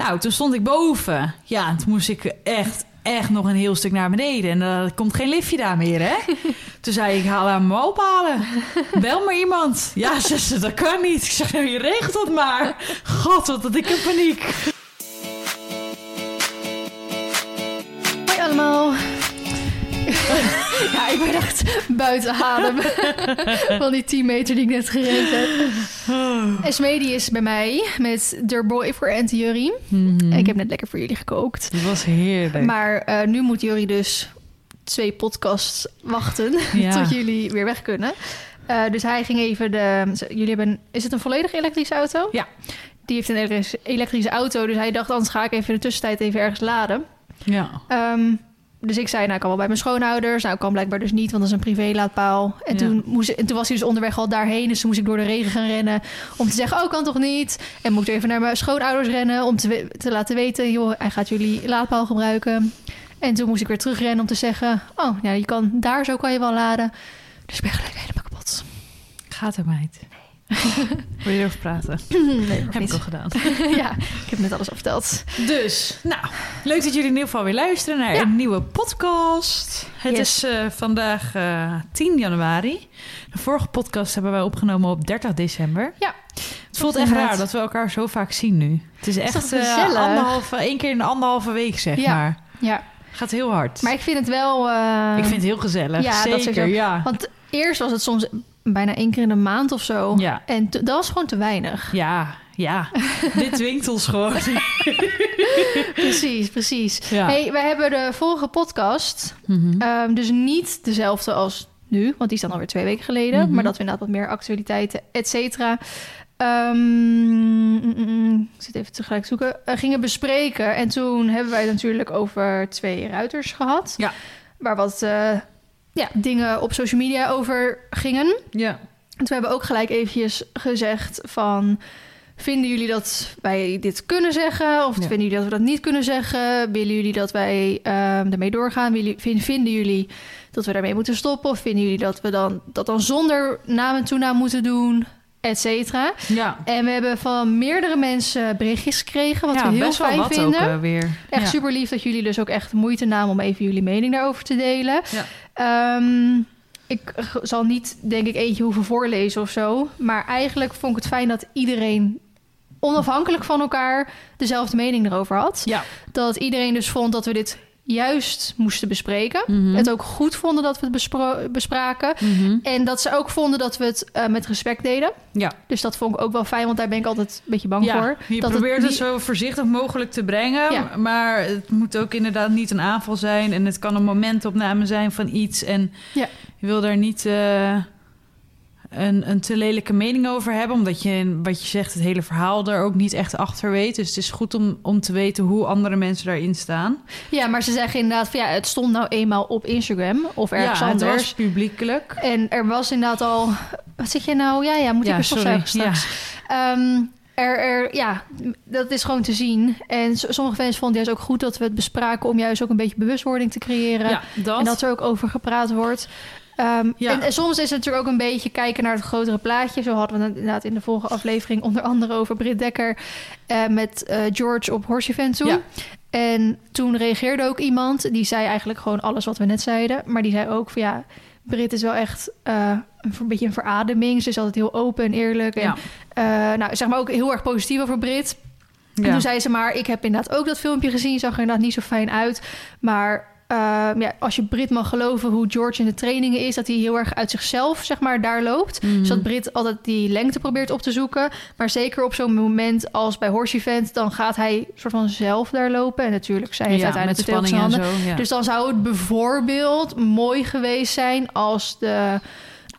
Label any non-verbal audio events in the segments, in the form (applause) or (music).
Nou, toen stond ik boven. Ja, en toen moest ik echt, echt nog een heel stuk naar beneden. En er komt geen liftje daar meer, hè? (laughs) Toen zei ik, haal hem maar ophalen. Bel maar iemand. Ja, (laughs) ze dat kan niet. Ik zeg, nou, je regelt dat maar. God, wat had ik een paniek. Hoi allemaal. (laughs) (laughs) ja, ik ben echt buiten adem (laughs) van die 10 meter die ik net gerend heb. Esme die is bij mij met der boyfriend Jury. Mhm. Ik heb net lekker voor jullie gekookt. Dat was heerlijk. Maar eh, nu moet Jury dus twee podcasts wachten Ja. (laughs) tot jullie weer weg kunnen. Eh, dus hij ging even de... Jullie hebben... Is het een volledig elektrische auto? Ja. Die heeft een elektrische, elektrische auto. Dus hij dacht, anders ga ik even in de tussentijd even ergens laden. Ja. Ehm, dus ik zei, nou, ik kan wel bij mijn schoonouders. Nou, kan blijkbaar dus niet, want dat is een privé-laadpaal. En, Ja. toen moest, en toen was hij dus onderweg al daarheen. Dus toen moest ik door de regen gaan rennen om te zeggen, oh, kan toch niet? En moet ik even naar mijn schoonouders rennen om te, te laten weten... joh, hij gaat jullie laadpaal gebruiken. En toen moest ik weer terugrennen om te zeggen... oh, ja, je kan, daar zo kan je wel laden. Dus ik ben gelijk helemaal kapot. Gaat er, meid. (laughs) Wil je erover praten? (clears throat) nee, Heb ik al gedaan. (laughs) ja, ik heb net alles al verteld. Dus, nou, leuk dat jullie in ieder geval weer luisteren naar Ja. een nieuwe podcast. Het Yes. is eh, vandaag eh, 10 januari. De vorige podcast hebben wij opgenomen op 30 december. Ja, Het voelt echt raar dat we elkaar zo vaak zien nu. Het is echt eh, anderhalve, één keer in de anderhalve week, zeg Ja. maar. Ja, Gaat heel hard. maar ik vind het wel... ik vind het heel gezellig. ja, dat Zeker, sowieso. ja. Want eerst was het soms bijna één keer in de maand of zo. Ja. En dat was gewoon te weinig. Ja, ja. (laughs) Dit dwingt ons gewoon. (laughs) precies, precies. Ja. Hey, wij hebben de vorige podcast, Mhm. ehm, dus niet dezelfde als nu, want die is dan alweer twee weken geleden. Mhm. Maar dat we inderdaad wat meer actualiteiten, et cetera. ehm, mm, mm, mm, ik zit even tegelijk zoeken. eh, gingen bespreken. En toen hebben wij het natuurlijk over twee ruiters gehad. Ja. Waar wat eh, ja, dingen op social media over gingen. Ja. En toen hebben we ook gelijk eventjes gezegd van... Vinden jullie dat wij dit kunnen zeggen? Of Ja. vinden jullie dat we dat niet kunnen zeggen? Willen jullie dat wij ehm ermee doorgaan? Willen, vinden jullie dat we daarmee moeten stoppen? Of vinden jullie dat we dan, dat dan zonder naam en toenaam moeten doen? Et cetera. Ja. En we hebben van meerdere mensen berichtjes gekregen... wat ja, we heel fijn vinden. ook eh, weer. Echt ja. super lief dat jullie dus ook echt moeite namen... om even jullie mening daarover te delen. Ehm, ik zal niet, denk ik, eentje hoeven voorlezen of zo. Maar eigenlijk vond ik het fijn dat iedereen onafhankelijk van elkaar dezelfde mening erover had. Ja. Dat iedereen dus vond dat we dit juist moesten bespreken. Mhm. Het ook goed vonden dat we het bespraken. Mhm. En dat ze ook vonden dat we het eh, met respect deden. Ja. Dus dat vond ik ook wel fijn, want daar ben ik altijd een beetje bang voor. Je dat probeert het, zo voorzichtig mogelijk te brengen. Ja. Maar het moet ook inderdaad niet een aanval zijn. En het kan een momentopname zijn van iets. En Ja. je wil daar niet eh, een, een te lelijke mening over hebben. Omdat je, wat je zegt, het hele verhaal er ook niet echt achter weet. Dus het is goed om, om te weten hoe andere mensen daarin staan. Ja, maar ze zeggen inderdaad van ja, het stond nou eenmaal op Instagram of ergens ja, het anders. was publiekelijk. En er was inderdaad al. Wat zeg je nou? Ja, ja, moet ik Ja, sorry. stofzuigen straks. Ehm, er, er, ja, dat is gewoon te zien. En sommige fans vonden juist ook goed dat we het bespraken om juist ook een beetje bewustwording te creëren. Ja, dat. En dat er ook over gepraat wordt. Ehm, Ja. en, en soms is het natuurlijk ook een beetje kijken naar het grotere plaatje. Zo hadden we het inderdaad in de vorige aflevering onder andere over Britt Dekker eh, met eh, George op Horse Event toen. Ja. En toen reageerde ook iemand die zei eigenlijk gewoon alles wat we net zeiden. Maar die zei ook van ja, Brit is wel echt eh, een, een beetje een verademing. Ze is altijd heel open en eerlijk. En Ja. nou, zeg maar ook heel erg positief over Brit. En toen zei ze maar, ik heb inderdaad ook dat filmpje gezien. Zag er inderdaad niet zo fijn uit. Maar ehm, ja, als je Brit mag geloven hoe George in de trainingen is... dat hij heel erg uit zichzelf, zeg maar, daar loopt. Mhm. Dus dat Brit altijd die lengte probeert op te zoeken. Maar zeker op zo'n moment als bij Horse Event... dan gaat hij soort van zelf daar lopen. En natuurlijk, zij heeft ja, met uiteindelijk de spanning en zo. Ja. Dus dan zou het bijvoorbeeld mooi geweest zijn als de...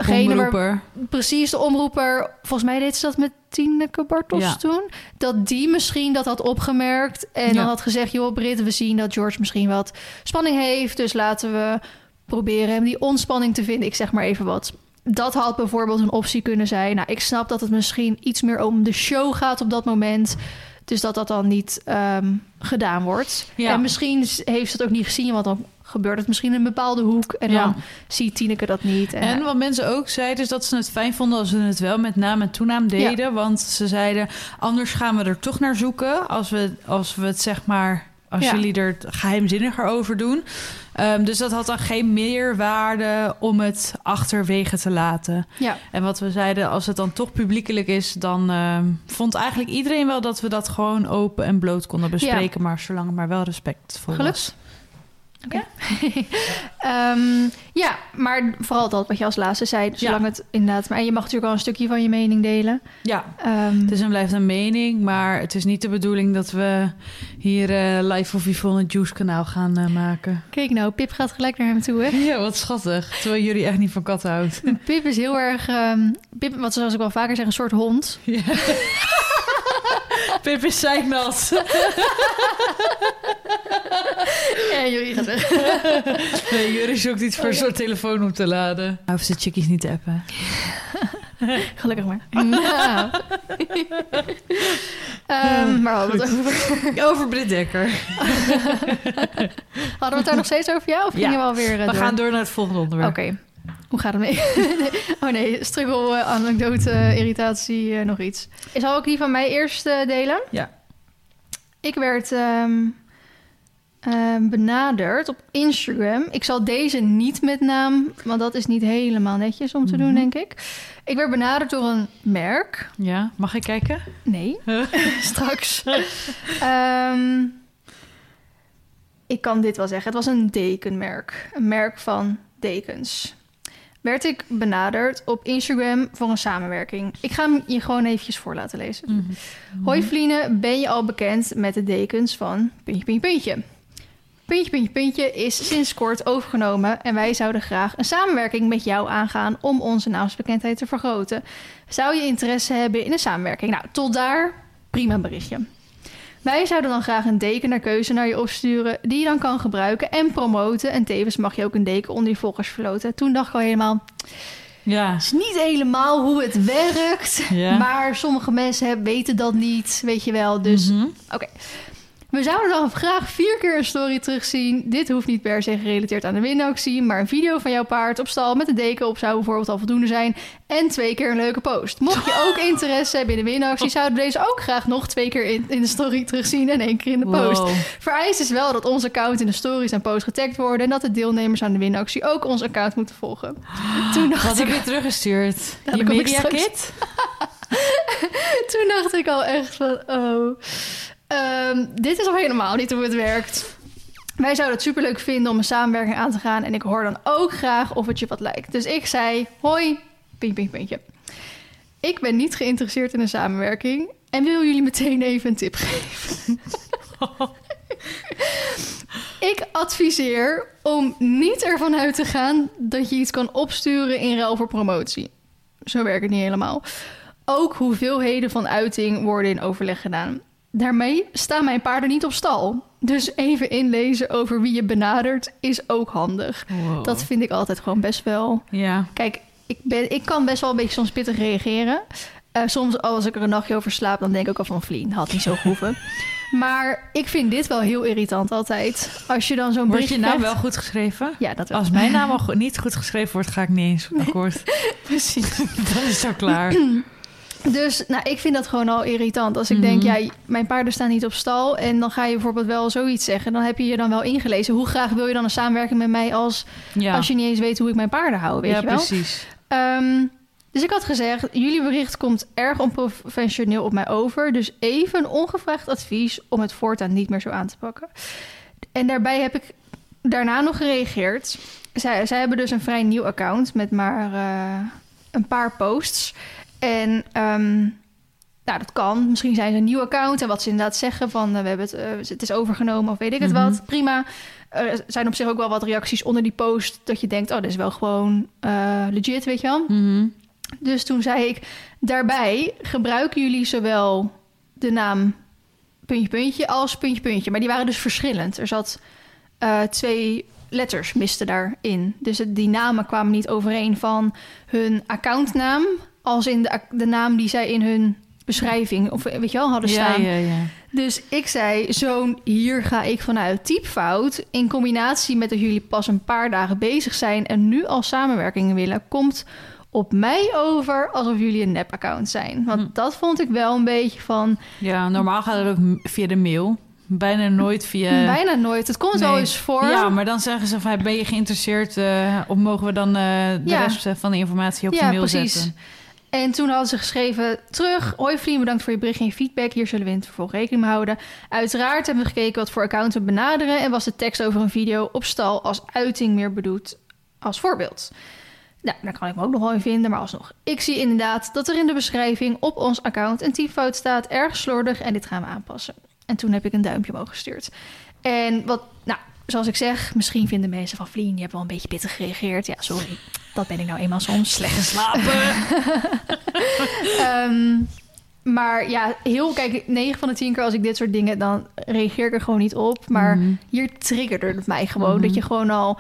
Waar, Omroeper. precies, de omroeper... Volgens mij deed ze dat met Tineke Bartels Ja. toen. Dat die misschien dat had opgemerkt. En Ja. dan had gezegd... joh Brit, we zien dat George misschien wat spanning heeft. Dus laten we proberen hem die ontspanning te vinden. Ik zeg maar even wat. Dat had bijvoorbeeld een optie kunnen zijn. Nou, ik snap dat het misschien iets meer om de show gaat op dat moment. Dus dat dat dan niet ehm, gedaan wordt. Ja. En misschien heeft ze het ook niet gezien... want dan gebeurt het misschien in een bepaalde hoek. En Ja. dan ziet Tineke dat niet. En, En wat mensen ook zeiden, is dat ze het fijn vonden als we het wel met naam en toenaam deden. Want ze zeiden, anders gaan we er toch naar zoeken. Als we, als we het zeg maar, als Ja. jullie er geheimzinniger over doen. Ehm, dus dat had dan geen meerwaarde om het achterwege te laten. ja, En wat we zeiden, als het dan toch publiekelijk is, dan ehm, vond eigenlijk iedereen wel dat we dat gewoon open en bloot konden bespreken. Maar zolang het maar wel respectvol Gelukt. was. Oké. (laughs) Ehm, ja, maar vooral dat wat je als laatste zei. Zolang het inderdaad... Maar en je mag natuurlijk wel een stukje van je mening delen. Ja, Ehm, Het is en blijft een mening, maar het is niet de bedoeling dat we hier eh, live of Yvonne het Juice kanaal gaan eh, maken. Kijk nou, Pip gaat gelijk naar hem toe, hè? Ja, wat schattig. Terwijl jullie echt niet van katten houdt. (laughs) Pip is heel erg... ehm, Pip, wat zoals ik wel vaker zeg, een soort hond. Ja. (laughs) Pip is zeiknat. (laughs) En jullie gaat weg. (laughs) Nee, jullie zoekt iets voor een soort telefoon op te laden. Hij hoeft zijn chickies niet te appen. (laughs) Gelukkig maar. Nou. Ehm, maar hadden we, het over, Over Britt Dekker. hadden we het daar nog steeds over jou? Of Ja. gingen we alweer uh, We gaan door naar het volgende onderwerp. Oké. Hoe gaat het mee? oh nee, struggle, eh, anekdote, eh, irritatie, eh, nog iets. Zal ik die van mij eerst eh, delen? Ja. Ik werd ehm, ehm, benaderd op Instagram. Ik zal deze niet met naam, want dat is niet helemaal netjes om te doen, Mhm. denk ik. Ik werd benaderd door een merk. Ja, mag ik kijken? Nee, (laughs) (laughs) straks. Ehm, ik kan dit wel zeggen. Het was een dekenmerk. Een merk van dekens. Werd ik benaderd op Instagram voor een samenwerking. Ik ga hem je gewoon eventjes voor laten lezen. Mhm. Hoi Vline, ben je al bekend met de dekens van puntje, puntje, puntje? Puntje, puntje, puntje is sinds kort overgenomen en wij zouden graag een samenwerking met jou aangaan om onze naamsbekendheid te vergroten. Zou je interesse hebben in een samenwerking? Nou, tot daar prima berichtje. Wij zouden dan graag een deken naar keuze naar je opsturen die je dan kan gebruiken en promoten. En tevens mag je ook een deken onder je volgers verloten. Toen dacht ik al helemaal, Ja. het is niet helemaal hoe het werkt. Ja. Maar sommige mensen hebben- weten dat niet, weet je wel. Dus Mhm. Oké. We zouden dan graag vier keer een story terugzien. Dit hoeft niet per se gerelateerd aan de winactie, maar een video van jouw paard op stal met de deken op zou bijvoorbeeld al voldoende zijn. En twee keer een leuke post. Mocht je ook (laughs) interesse hebben in de winactie, zouden we deze ook graag nog twee keer in, in de story terugzien en één keer in de post. Wow. Vereist is wel dat ons account in de stories en posts getagd worden en dat de deelnemers aan de winactie ook ons account moeten volgen. (gasps) Toen dacht Wat ik, heb je teruggestuurd? Ja, je media kit? (laughs) Toen dacht ik al echt van, oh, ehm, dit is al helemaal niet hoe het werkt. Wij zouden het superleuk vinden om een samenwerking aan te gaan. En ik hoor dan ook graag of het je wat lijkt. Dus ik zei, hoi, ping, ping, pingje. Ik ben niet geïnteresseerd in een samenwerking. En wil jullie meteen even een tip geven. (laughs) ik adviseer om niet ervan uit te gaan dat je iets kan opsturen in ruil voor promotie. Zo werkt het niet helemaal. Ook hoeveelheden van uiting worden in overleg gedaan. Daarmee staan mijn paarden niet op stal. Dus even inlezen over wie je benadert is ook handig. Wow. Dat vind ik altijd gewoon best wel. Ja. Kijk, ik, ben, ik kan best wel een beetje soms pittig reageren. Eh, soms als ik er een nachtje over slaap, dan denk ik ook al van vlien. Had niet zo gehoeven. (laughs) maar ik vind dit wel heel irritant altijd. Als je dan zo'n Wordt je naam wel goed geschreven? Ja, dat wel. Als mijn naam (laughs) al niet goed geschreven wordt, ga ik niet eens akkoord. (laughs) Precies. Dan is al klaar. (clears throat) Dus nou, ik vind dat gewoon al irritant. Als ik Mhm. denk, ja, mijn paarden staan niet op stal... en dan ga je bijvoorbeeld wel zoiets zeggen... dan heb je je dan wel ingelezen. Hoe graag wil je dan een samenwerking met mij... als, Ja, als je niet eens weet hoe ik mijn paarden hou, weet ja je wel? precies. Ehm, dus ik had gezegd, jullie bericht komt erg onprofessioneel op mij over. Dus even een ongevraagd advies om het voortaan niet meer zo aan te pakken. En daarbij heb ik daarna nog gereageerd. Zij, zij hebben dus een vrij nieuw account met maar eh, een paar posts. En ehm, nou, dat kan. Misschien zijn ze een nieuw account en wat ze inderdaad zeggen van eh, we hebben het, eh, het is overgenomen of weet ik het Mhm. wat. Prima. Er zijn op zich ook wel wat reacties onder die post dat je denkt, oh, dit is wel gewoon eh, legit, weet je wel. Mhm. Dus toen zei ik, daarbij gebruiken jullie zowel de naam puntje puntje als puntje puntje. Maar die waren dus verschillend. Er zat twee letters misten daarin. Dus die namen kwamen niet overeen van hun accountnaam... als in de, de naam die zij in hun beschrijving of weet je wel hadden Ja, staan. ja, ja. Dus ik zei, zo'n hier ga ik vanuit typfout... in combinatie met dat jullie pas een paar dagen bezig zijn... en nu al samenwerking willen... komt op mij over alsof jullie een nep-account zijn. Want Hm. dat vond ik wel een beetje van... Ja, normaal gaat het ook via de mail. Bijna nooit via... bijna nooit. Het komt wel eens voor. Ja, maar dan zeggen ze van, ben je geïnteresseerd... eh, of mogen we dan eh, de Ja. rest eh, van de informatie op Ja, de mail precies. zetten? En toen hadden ze geschreven terug. Hoi Vlien, bedankt voor je bericht en je feedback. Hier zullen we in het vervolg rekening mee houden. Uiteraard hebben we gekeken wat voor account we benaderen... en was de tekst over een video op stal als uiting meer bedoeld als voorbeeld. Nou, daar kan ik me ook nog wel in vinden, maar alsnog. Ik zie inderdaad dat er in de beschrijving op ons account een typfout staat. Erg slordig en dit gaan we aanpassen. En toen heb ik een duimpje omhoog gestuurd. En wat, nou, zoals ik zeg, misschien vinden mensen van Vlien... je hebt wel een beetje pittig gereageerd. Ja, sorry. Dat ben ik nou eenmaal soms. Slecht geslapen. (laughs) Ehm, maar ja, heel, kijk, 9 van de 10 keer als ik dit soort dingen, dan reageer ik er gewoon niet op. Maar Mhm. hier triggerde het mij gewoon. Mhm. Dat je gewoon al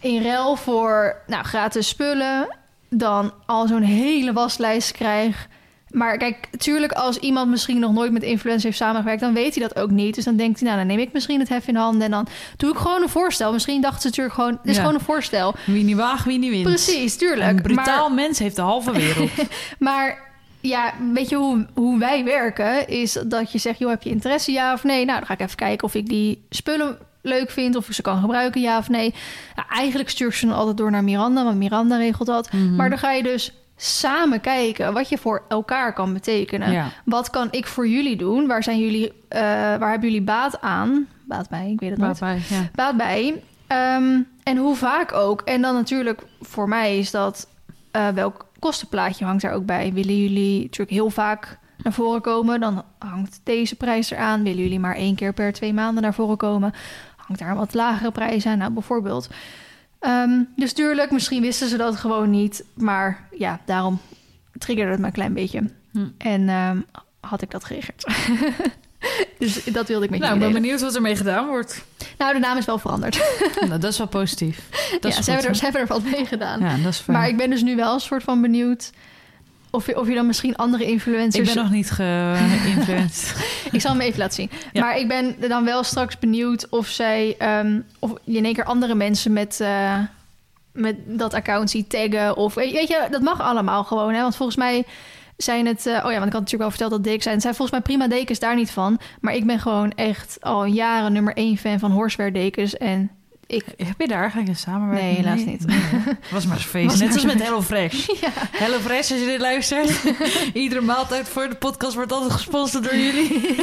in ruil voor nou, gratis spullen, dan al zo'n hele waslijst krijgt. Maar kijk, tuurlijk, als iemand misschien nog nooit met influencers heeft samengewerkt, dan weet hij dat ook niet. Dus dan denkt hij, nou, dan neem ik misschien het hef in handen en dan doe ik gewoon een voorstel. Misschien dachten ze natuurlijk gewoon, het is Ja. gewoon een voorstel. Wie niet waagt, wie niet wint. Precies, tuurlijk. Een brutaal Maar- mens heeft de halve wereld. (laughs) maar ja, weet je hoe, hoe wij werken? Is dat je zegt, joh, heb je interesse, ja of nee? Nou, dan ga ik even kijken of ik die spullen leuk vind... of ik ze kan gebruiken, ja of nee. Nou, eigenlijk stuur ik ze dan altijd door naar Miranda, want Miranda regelt dat. Mhm. Maar dan ga je dus samen kijken wat je voor elkaar kan betekenen. Ja. Wat kan ik voor jullie doen? Waar, zijn jullie, eh, waar hebben jullie baat aan? Baat bij, ik weet het nooit Waarbij, ja. baat bij. Ehm, en hoe vaak ook. En dan natuurlijk, voor mij is dat eh, welk kostenplaatje hangt daar ook bij. Willen jullie natuurlijk heel vaak naar voren komen, dan hangt deze prijs eraan. Willen jullie maar één keer per twee maanden naar voren komen, hangt daar een wat lagere prijs aan. Nou, bijvoorbeeld. Ehm, dus tuurlijk, misschien wisten ze dat gewoon niet. Maar ja, daarom triggerde het me een klein beetje. Hm. En ehm, had ik dat gereageerd. (laughs) dus dat wilde ik met Nou, ik jullie ben delen. benieuwd wat ermee gedaan wordt. Nou, de naam is wel veranderd. (laughs) nou, dat is wel positief. (laughs) Dat ja, is ze hebben, er, ze hebben er wat mee gedaan. Ja, dat is fijn. maar ik ben dus nu wel een soort van benieuwd... of je, of je dan misschien andere Ik influencers... ben nog niet geïnfluenced. (laughs) Ik zal hem even laten zien. Ja. Maar ik ben dan wel straks benieuwd of zij... ehm, of je in één keer andere mensen met, eh, met dat account ziet taggen. Of weet je, dat mag allemaal gewoon. Hè? Want volgens mij zijn het... eh, oh ja, want ik had natuurlijk al verteld dat dekens zijn. Het zijn volgens mij prima dekens daar niet van. Maar ik ben gewoon echt al jaren nummer één fan van horsewear dekens. En ik... Heb je daar eigenlijk een samenwerking Nee, helaas mee? niet. Nee, (laughs) was maar een feest. Was Net maar- als met HelloFresh. (laughs) Ja. HelloFresh, als je dit luistert. (laughs) Iedere maaltijd voor de podcast wordt altijd gesponsord door jullie.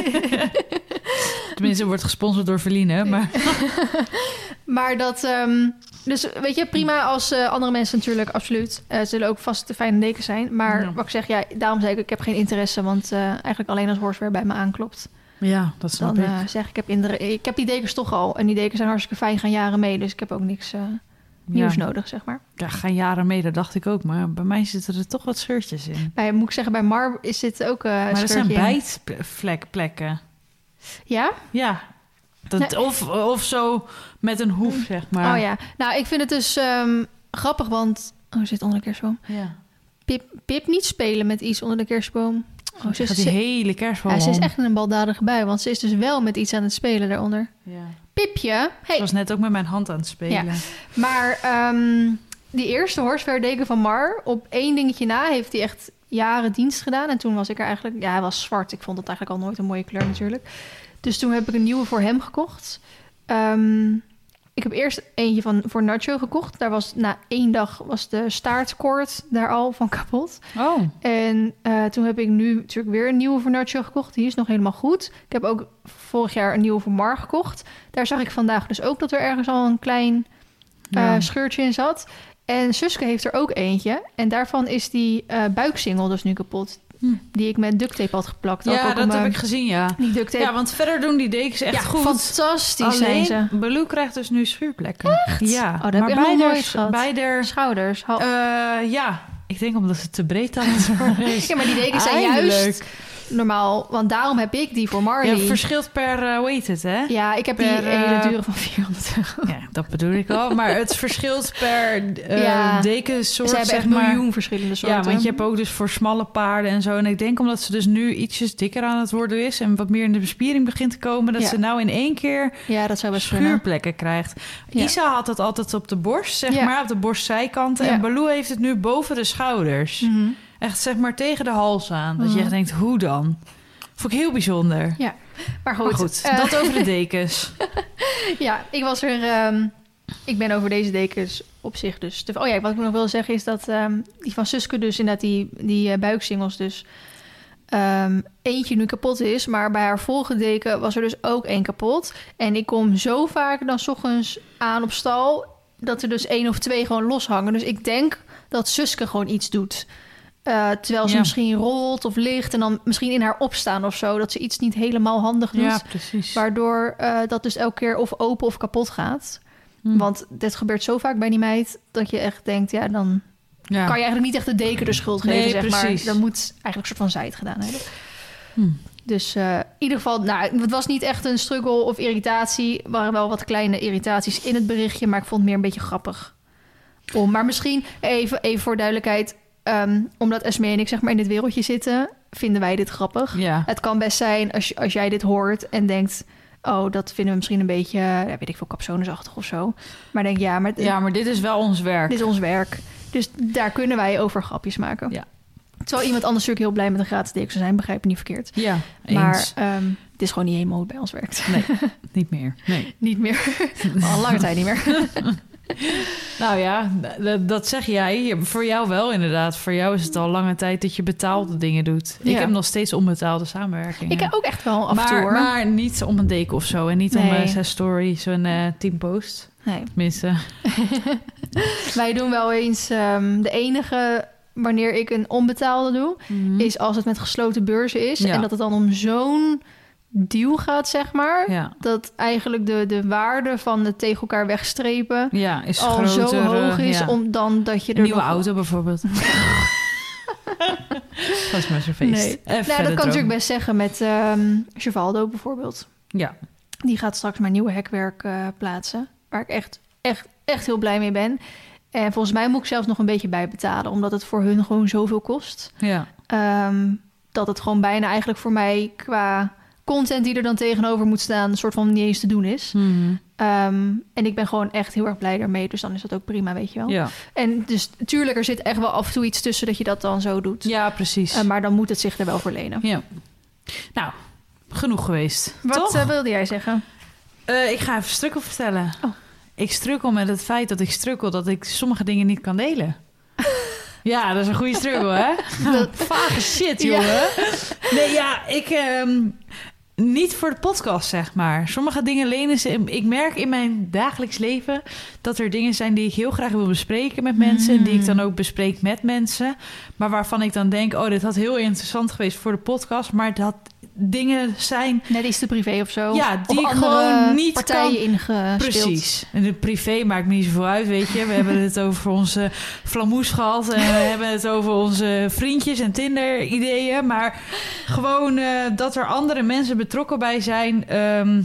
Tenminste, wordt gesponsord door Verline, maar... Maar dat... ehm, dus weet je, prima als eh, andere mensen natuurlijk, absoluut. eh zullen ook vast de fijne dekens zijn. Maar Ja. wat ik zeg, ja, daarom zei ik, ik heb geen interesse. Want eh, eigenlijk alleen als horsewear bij me aanklopt. Ja, dat snap Dan ik. eh, zeg ik, heb, indere- ik heb die dekens toch al. En die dekens zijn hartstikke fijn, gaan jaren mee. Dus ik heb ook niks eh, nieuws ja. nodig, zeg maar. Ja, gaan jaren mee, dat dacht ik ook. Maar bij mij zitten er toch wat scheurtjes in. Bij, moet ik zeggen, bij Mar is dit ook eh maar er zijn bijtplekken. Ja? Ja. Dat, Nee. of, of zo met een hoef, zeg maar. Oh ja. Nou, ik vind het dus ehm, grappig, want... Oh, zit onder de kerstboom. ja. Pip, Pip niet spelen met iets onder de kerstboom. Oh, ze is, Gaat die hele kerstboom ja, ze is echt in een baldadige bui, want ze is dus wel met iets aan het spelen daaronder. Ja. Pipje, Ze hey. was net ook met mijn hand aan het spelen. Ja. Maar ehm, die eerste horsewear deken van Mar, op één dingetje na heeft hij echt jaren dienst gedaan. En toen was ik er eigenlijk, ja, hij was zwart. Ik vond dat eigenlijk al nooit een mooie kleur natuurlijk. Dus toen heb ik een nieuwe voor hem gekocht. Ehm, ik heb eerst eentje van, voor Nacho gekocht. Daar was na één dag was de staartkoord daar al van kapot. Oh, En eh, toen heb ik nu natuurlijk weer een nieuwe voor Nacho gekocht. Die is nog helemaal goed. Ik heb ook vorig jaar een nieuwe voor Mar gekocht. Daar zag ik vandaag dus ook dat er ergens al een klein eh, scheurtje in zat. En Suske heeft er ook eentje. En daarvan is die eh buiksingel dus nu kapot. Hm. Die ik met duct tape had geplakt. Ja dat heb eh, ik gezien, ja. Die duct tape. Ja, want verder doen die dekens echt Ja, goed. fantastisch zijn ze. Alleen, Baloo krijgt dus nu schuurplekken. Echt? Ja, Oh, dat heb maar ik nog bij nooit der- gehad. Bij der, Schouders. Eh, ja, ik denk omdat ze te breed aan het worden is. (laughs) ja, maar die dekens zijn Eindelijk. juist normaal, want daarom heb ik die voor Ja, Marley. het Ja, verschilt per, eh, hoe heet het, hè? ik heb per, die eh, hele dure van 400 euro. Ja, dat bedoel ik al. Maar het verschilt per uh, Ja. dekensoort, Ze hebben zeg echt maar. miljoen verschillende soorten. Ja, want je hebt ook dus voor smalle paarden en zo. En ik denk omdat ze dus nu ietsjes dikker aan het worden is... en wat meer in de bespiering begint te komen... dat Ja. ze nou in één keer Ja, dat zou best schuurplekken krijgt. Ja. Isa had het altijd op de borst, zeg Ja. maar, op de borstzijkanten. Ja. En Baloo heeft het nu boven de schouders. Mhm. Echt, zeg maar, tegen de hals aan. Dat je Mhm. echt denkt, hoe dan? Vond ik heel bijzonder. Maar goed, maar goed, eh, dat over de (laughs) dekens. ja, ik was er. ehm, ik ben over deze dekens op zich dus. te- oh ja, wat ik nog wil zeggen is dat ehm, die van Suske dus inderdaad die, die eh, buiksingels dus ehm, eentje nu kapot is, maar bij haar volgende deken was er dus ook één kapot. En ik kom zo vaak dan 's ochtends aan op stal dat er dus één of twee gewoon loshangen. Dus ik denk dat Suske gewoon iets doet. Eh, terwijl ze Ja. misschien rolt of ligt en dan misschien in haar opstaan of zo. Dat ze iets niet helemaal handig doet. Ja, precies. Waardoor eh, dat dus elke keer of open of kapot gaat. Hm. Want dit gebeurt zo vaak bij die meid... dat je echt denkt, ja, dan ja. kan je eigenlijk niet echt de deken de schuld geven, Nee, zeg precies. maar. Dan moet eigenlijk een soort van zij het gedaan hebben. Hm. Dus eh, in ieder geval, nou, het was niet echt een struggle of irritatie. Er waren wel wat kleine irritaties in het berichtje... maar ik vond het meer een beetje grappig. Om, maar misschien, even, even voor duidelijkheid... ehm, omdat Esme en ik zeg maar in dit wereldje zitten... vinden wij dit grappig. Ja. Het kan best zijn als, als jij dit hoort en denkt... oh, dat vinden we misschien een beetje, ja, weet ik veel, capsonesachtig of zo. Maar denk, ja, maar ja, maar dit is wel ons werk. dit is ons werk. Dus daar kunnen wij over grapjes maken. Ja. Terwijl iemand anders natuurlijk heel blij met een gratis deken zou zijn, begrijp me niet verkeerd. Ja, eens. Maar ehm, het is gewoon niet helemaal hoe het bij ons werkt. Nee, (laughs) niet meer. Nee. niet meer. (laughs) Al lange tijd niet meer. (laughs) Nou ja, dat zeg jij. Voor jou wel inderdaad. Voor jou is het al lange tijd dat je betaalde dingen doet. Ik heb nog steeds onbetaalde samenwerkingen. ik heb ook echt wel af en toe maar, hoor. maar niet om een deken of zo. En niet om een zes story, zo'n eh teampost. Nee. Tenminste. (laughs) Wij doen wel eens ehm, de enige wanneer ik een onbetaalde doe, is als het met gesloten beurzen is. Ja. En dat het dan om zo'n deal gaat, zeg maar. Ja. Dat eigenlijk de, de waarde van het tegen elkaar wegstrepen Ja, is al groter. zo hoog eh, is, ja. om dan dat je er Een nieuwe nog- auto bijvoorbeeld. (laughs) dat is maar zo'n feest. Nee. Nou, dat kan natuurlijk best zeggen met ehm Chevaldo bijvoorbeeld. Ja. Die gaat straks mijn nieuwe hekwerk eh, plaatsen. Waar ik echt, echt, echt heel blij mee ben. En volgens mij moet ik zelfs nog een beetje bijbetalen. Omdat het voor hun gewoon zoveel kost. Ja. Ehm, dat het gewoon bijna eigenlijk voor mij qua content die er dan tegenover moet staan... een soort van niet eens te doen is. Mhm. Ehm, en ik ben gewoon echt heel erg blij daarmee. Dus dan is dat ook prima, weet je wel. ja. En dus tuurlijk, er zit echt wel af en toe iets tussen... dat je dat dan zo doet. Ja, precies. Eh, maar dan moet het zich er wel voor lenen. ja. Nou, genoeg geweest. Wat Toch? eh, wilde jij zeggen? Eh, ik ga even strukkel vertellen. Oh. Ik strukkel met het feit dat ik strukkel dat ik sommige dingen niet kan delen. (laughs) ja, dat is een goede strukkel, hè? Vage shit, Ja. jongen. Nee, ja, ik... ehm, niet voor de podcast, zeg maar. Sommige dingen lenen ze... Ik merk in mijn dagelijks leven... dat er dingen zijn die ik heel graag wil bespreken met mensen... en die ik dan ook bespreek met mensen. Maar waarvan ik dan denk... oh, dit had heel interessant geweest voor de podcast... maar dat dingen zijn Net iets te privé of zo. Ja, die of ik gewoon niet partijen kan- ingespeeld. Precies. En de privé maakt me niet zoveel uit, weet je. We hebben het over onze flamoes gehad. En we hebben het over onze vriendjes en Tinder-ideeën. Maar gewoon eh, dat er andere mensen betrokken bij zijn... ehm,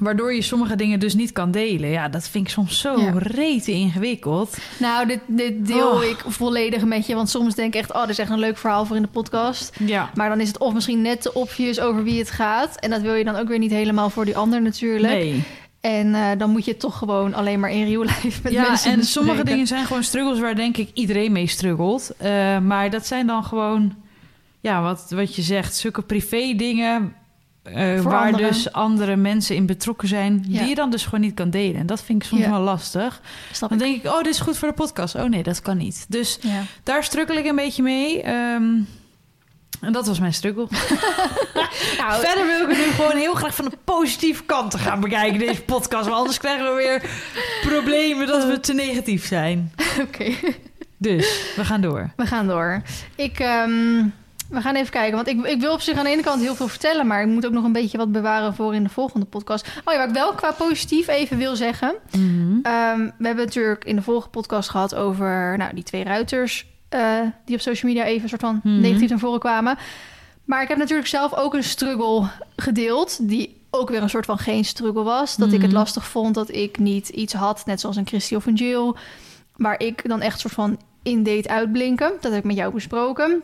waardoor je sommige dingen dus niet kan delen. Ja, dat vind ik soms zo Ja. rete ingewikkeld. Nou, dit, dit deel Oh. ik volledig met je. Want soms denk ik echt, oh, dit is echt een leuk verhaal voor in de podcast. Ja. Maar dan is het of misschien net te obvious over wie het gaat. En dat wil je dan ook weer niet helemaal voor die ander natuurlijk. Nee. En eh, dan moet je toch gewoon alleen maar in real life met ja, mensen en sommige dingen zijn gewoon struggles waar denk ik iedereen mee struggelt. Eh, maar dat zijn dan gewoon, ja, wat, wat je zegt, zulke privé dingen. Eh, waar anderen. dus andere mensen in betrokken zijn, Ja. die je dan dus gewoon niet kan delen. En dat vind ik soms Ja. wel lastig. Snap Dan ik. denk ik, oh, dit is goed voor de podcast. Oh nee, dat kan niet. Dus Ja. daar strukkel ik een beetje mee. Ehm, en dat was mijn struggle. (laughs) Nou, Verder wil ik het nu gewoon heel graag van de positieve kant te gaan bekijken, deze podcast. Want anders krijgen we weer problemen dat we te negatief zijn. (laughs) oké. Dus, we gaan door. We gaan door. Ik, ehm, we gaan even kijken. Want ik, ik wil op zich aan de ene kant heel veel vertellen. Maar ik moet ook nog een beetje wat bewaren voor in de volgende podcast. Oh ja, wat ik wel qua positief even wil zeggen. Ehm, we hebben natuurlijk in de vorige podcast gehad over nou, die twee ruiters. eh, die op social media even een soort van Mhm. negatief naar voren kwamen. Maar ik heb natuurlijk zelf ook een struggle gedeeld... die ook weer een soort van geen struggle was. Dat ik het Mhm. lastig vond dat ik niet iets had... net zoals een Christy of een Jill... waar ik dan echt soort van in deed uitblinken. Dat heb ik met jou besproken.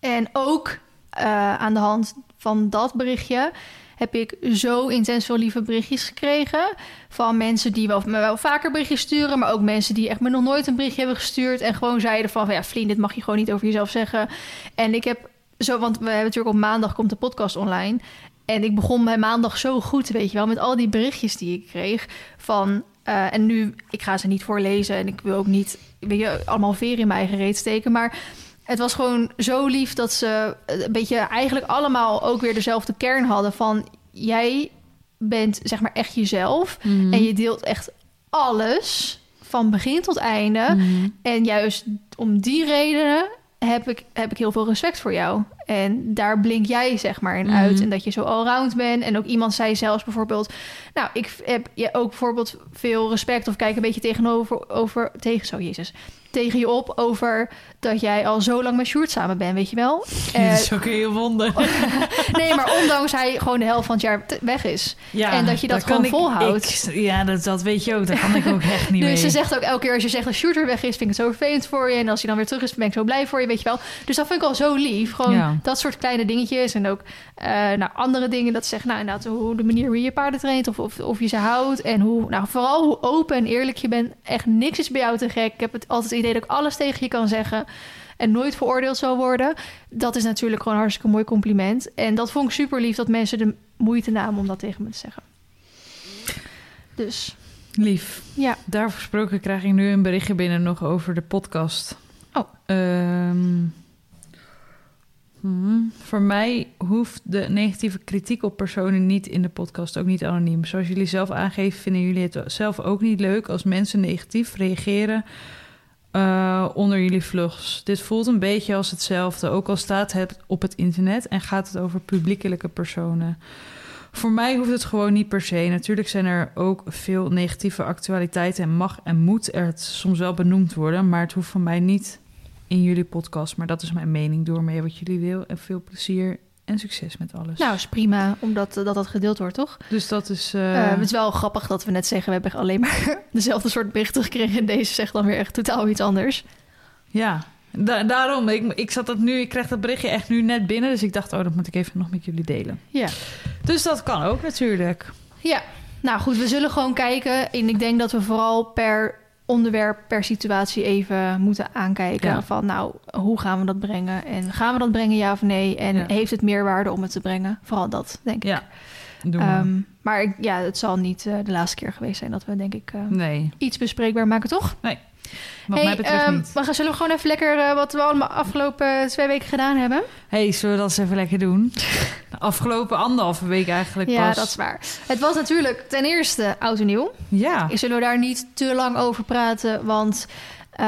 En ook eh, aan de hand van dat berichtje... heb ik zo intens veel lieve berichtjes gekregen... van mensen die wel, me wel vaker berichtjes sturen... maar ook mensen die echt me nog nooit een berichtje hebben gestuurd... en gewoon zeiden van, ja, Vlien, dit mag je gewoon niet over jezelf zeggen. En ik heb zo, want we hebben natuurlijk op maandag komt de podcast online... En ik begon bij maandag zo goed, weet je wel, met al die berichtjes die ik kreeg van. eh, en nu, ik ga ze niet voorlezen en ik wil ook niet, weet je, allemaal veren in mijn eigen reet steken. Maar het was gewoon zo lief dat ze een beetje eigenlijk allemaal ook weer dezelfde kern hadden van jij bent zeg maar echt jezelf Mhm. en je deelt echt alles van begin tot einde. Mhm. En juist om die redenen heb ik, heb ik heel veel respect voor jou. En daar blink jij zeg maar in Mhm. uit. En dat je zo allround bent. En ook iemand zei zelfs bijvoorbeeld... Nou, ik heb je ook bijvoorbeeld veel respect... of kijk een beetje tegenover... Over, tegen, zo, jezus. Tegen je op over dat jij al zo lang met Sjoerd samen bent, weet je wel? Eh, (laughs) dat is ook heel wonder. (laughs) nee, maar ondanks hij gewoon de helft van het jaar weg is. Ja, En dat je dat gewoon ik- volhoudt. ik- ja, dat, dat weet je ook. Daar kan ik ook echt (laughs) niet Dus mee. ze zegt ook elke keer als je zegt dat Sjoerd weer weg is, vind ik het zo vervelend voor je. En als hij dan weer terug is, ben ik zo blij voor je, weet je wel. Dus dat vind ik al zo lief. Gewoon Ja. dat soort kleine dingetjes. En ook eh, nou, andere dingen dat ze zegt, nou inderdaad, hoe de manier hoe je je paarden traint of, of, of je ze houdt. En hoe, nou vooral hoe open en eerlijk je bent. Echt niks is bij jou te gek. Ik heb het altijd het idee dat ik alles tegen je kan zeggen. En nooit veroordeeld zal worden. Dat is natuurlijk gewoon een hartstikke mooi compliment. En dat vond ik super lief dat mensen de moeite namen om dat tegen me te zeggen. Dus Lief. ja. Daarvoor gesproken krijg ik nu een berichtje binnen nog over de podcast. Oh. Ehm, hmm, voor mij hoeft de negatieve kritiek op personen niet in de podcast, ook niet anoniem. Zoals jullie zelf aangeven, vinden jullie het zelf ook niet leuk als mensen negatief reageren eh, onder jullie vlogs. Dit voelt een beetje als hetzelfde, ook al staat het op het internet en gaat het over publiekelijke personen. Voor mij hoeft het gewoon niet per se. Natuurlijk zijn er ook veel negatieve actualiteiten en mag en moet er het soms wel benoemd worden, maar het hoeft van mij niet in jullie podcast. Maar dat is mijn mening. Door mee wat jullie wil en veel plezier en succes met alles. Nou, is prima, omdat eh, dat, dat gedeeld wordt, toch? dus dat is. eh, Eh, het is wel grappig dat we net zeggen... we hebben alleen maar (laughs) dezelfde soort berichten gekregen... en deze zegt dan weer echt totaal iets anders. ja. Da- daarom, ik, ik zat dat nu, ik krijg dat berichtje echt nu net binnen, dus ik dacht, oh, dat moet ik even nog met jullie delen. Ja. Dus dat kan ook natuurlijk. Ja, nou goed, we zullen gewoon kijken. En ik denk dat we vooral per onderwerp, per situatie even moeten aankijken. Ja. Van nou, hoe gaan we dat brengen? En gaan we dat brengen, ja of nee? En Ja. heeft het meerwaarde om het te brengen? Vooral dat, denk ik. Ja, Doe maar. Ehm, maar ik- ja, het zal niet eh, de laatste keer geweest zijn... dat we denk ik eh, nee, iets bespreekbaar maken, toch? Wat mij betreft ehm, niet. we gaan, zullen we gewoon even lekker eh, wat we allemaal afgelopen twee weken gedaan hebben? hey, zullen we dat eens even lekker doen? (laughs) De afgelopen anderhalve week eigenlijk Ja, pas. dat is waar. Het was natuurlijk ten eerste oud en nieuw. Ja, Zullen we daar niet te lang over praten? Want ehm,